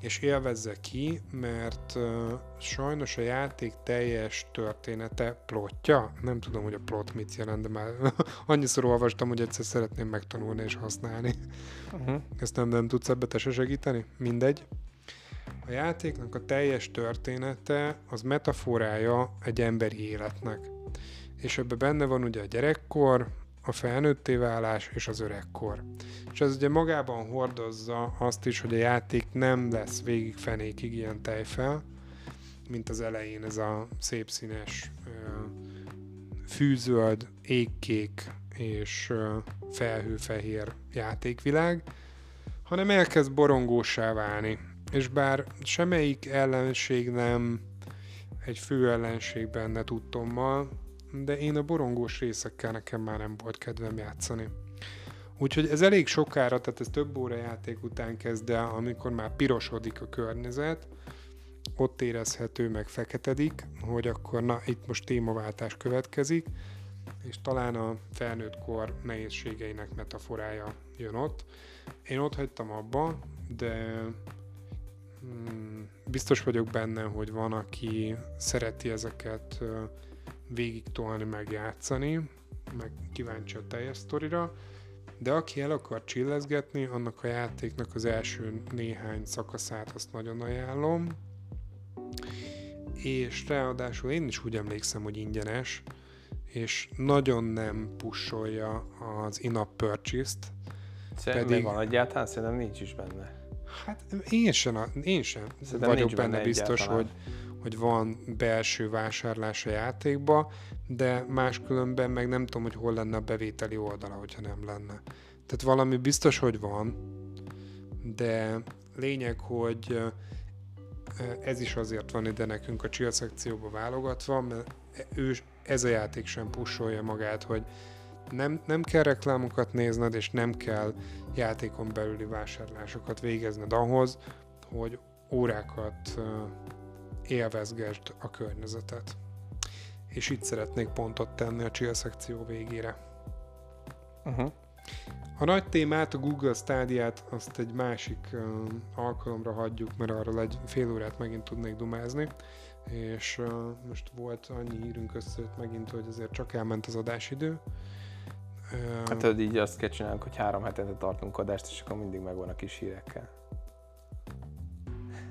és élvezze ki, mert uh, sajnos a játék teljes története plotja, nem tudom, hogy a plot mit jelent, de már annyiszor olvastam, hogy egyszer szeretném megtanulni és használni. Uh-huh. Ezt nem, nem tudsz ebbe te se segíteni? Mindegy. A játéknak a teljes története az metaforája egy emberi életnek. És ebben benne van ugye a gyerekkor, a felnőtté válás és az öregkor. És ez ugye magában hordozza azt is, hogy a játék nem lesz végig fenékig ilyen tejfel, mint az elején ez a szép színes fűzöld, égkék és felhőfehér játékvilág, hanem elkezd borongósá válni. És bár semmelyik ellenség nem egy fő ellenség benne tudtommal, de én a borongós részekkel nekem már nem volt kedvem játszani. Úgyhogy ez elég sokára, tehát ez több óra játék után kezd el, amikor már pirosodik a környezet, ott érezhető, meg feketedik, hogy akkor na, itt most témaváltás következik, és talán a felnőtt kor nehézségeinek metaforája jön ott. Én ott hagytam abba, de hmm, biztos vagyok benne, hogy van, aki szereti ezeket végig tolni, meg játszani, meg kíváncsi a teljes sztorira, de aki el akar csillezgetni, annak a játéknak az első néhány szakaszát azt nagyon ajánlom, és ráadásul én is úgy emlékszem, hogy ingyenes, és nagyon nem pusolja az in-app purchase-t. Szerintem pedig... van egyáltalán? Szerintem nincs is benne. Hát én sem, én sem Szerintem vagyok benne, benne biztos, hogy, hogy van belső vásárlás a játékba, de máskülönben meg nem tudom, hogy hol lenne a bevételi oldala, hogyha nem lenne. Tehát valami biztos, hogy van, de lényeg, hogy ez is azért van ide nekünk a chill szekcióba válogatva, mert ő, ez a játék sem pusolja magát, hogy nem, nem kell reklámokat nézned, és nem kell játékon belüli vásárlásokat végezned ahhoz, hogy órákat élvezgesd a környezetet. És itt szeretnék pontot tenni a chill szekció végére. Uh-huh. A nagy témát, a Google Stádiát, azt egy másik uh, alkalomra hagyjuk, mert arról egy fél órát megint tudnék dumázni, és uh, most volt annyi hírünk összejött megint, hogy azért csak elment az adásidő. Uh, hát tudod, így azt kell csinálni, hogy három hetente tartunk adást, és akkor mindig megvan a kis hírekkel.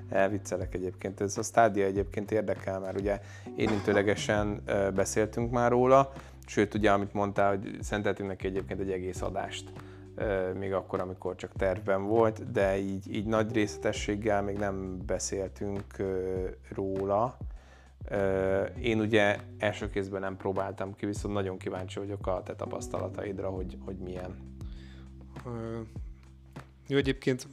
Elviccelek egyébként, ez a stádia egyébként érdekel, mert ugye érintőlegesen beszéltünk már róla, sőt ugye amit mondtál, hogy szenteltünk neki egyébként egy egész adást még akkor, amikor csak tervben volt, de így, így nagy részletességgel még nem beszéltünk róla. Én ugye első kézben nem próbáltam ki, viszont nagyon kíváncsi vagyok a te tapasztalataidra, hogy, hogy milyen. Jó, egyébként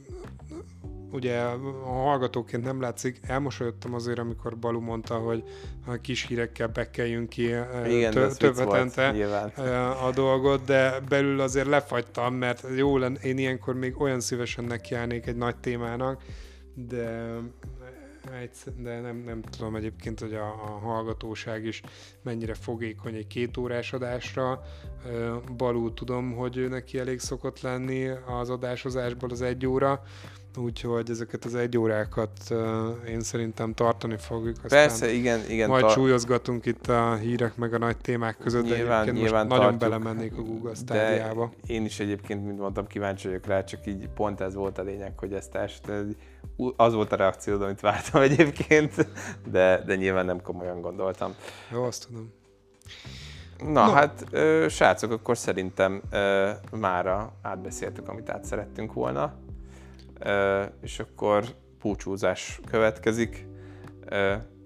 ugye a hallgatóként nem látszik, elmosolyodtam azért, amikor Balu mondta, hogy a kis hírekkel bekeljünk ki Igen, tö- több hetente a dolgot, de belül azért lefagytam, mert jó lenne, én ilyenkor még olyan szívesen nekiállnék egy nagy témának, de de nem, nem tudom egyébként, hogy a, a hallgatóság is mennyire fogékony egy két órás adásra. Balú tudom, hogy ő neki elég szokott lenni az adásozásból az egy óra, úgyhogy ezeket az egy órákat én szerintem tartani fogjuk. Aztán Persze, igen, igen. Majd tar- súlyozgatunk itt a hírek meg a nagy témák között, nyilván, de nyilván most nagyon belemennék a Google stádiába. Én is egyébként, mint mondtam, kíváncsi vagyok rá, csak így pont ez volt a lényeg, hogy ezt est, az volt a reakció, amit vártam egyébként, de, de nyilván nem komolyan gondoltam. Jó, azt tudom. Na, Na. hát ö, srácok, akkor szerintem ö, mára átbeszéltük, amit át szerettünk volna és akkor búcsúzás következik.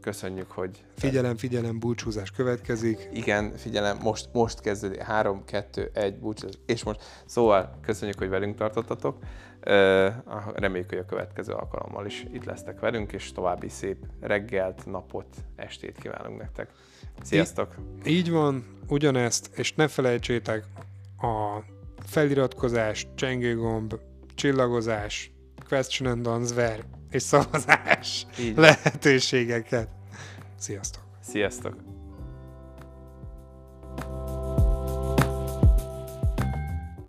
Köszönjük, hogy... Figyelem, figyelem, búcsúzás következik. Igen, figyelem, most, most kezdődik. 3, 2, 1, búcsúzás. És most, szóval köszönjük, hogy velünk tartottatok. Reméljük, hogy a következő alkalommal is itt lesztek velünk, és további szép reggelt, napot, estét kívánunk nektek. Sziasztok! Így, így van, ugyanezt, és ne felejtsétek a feliratkozás, csengőgomb, csillagozás, question and answer és szavazás Így. lehetőségeket. Sziasztok! Sziasztok!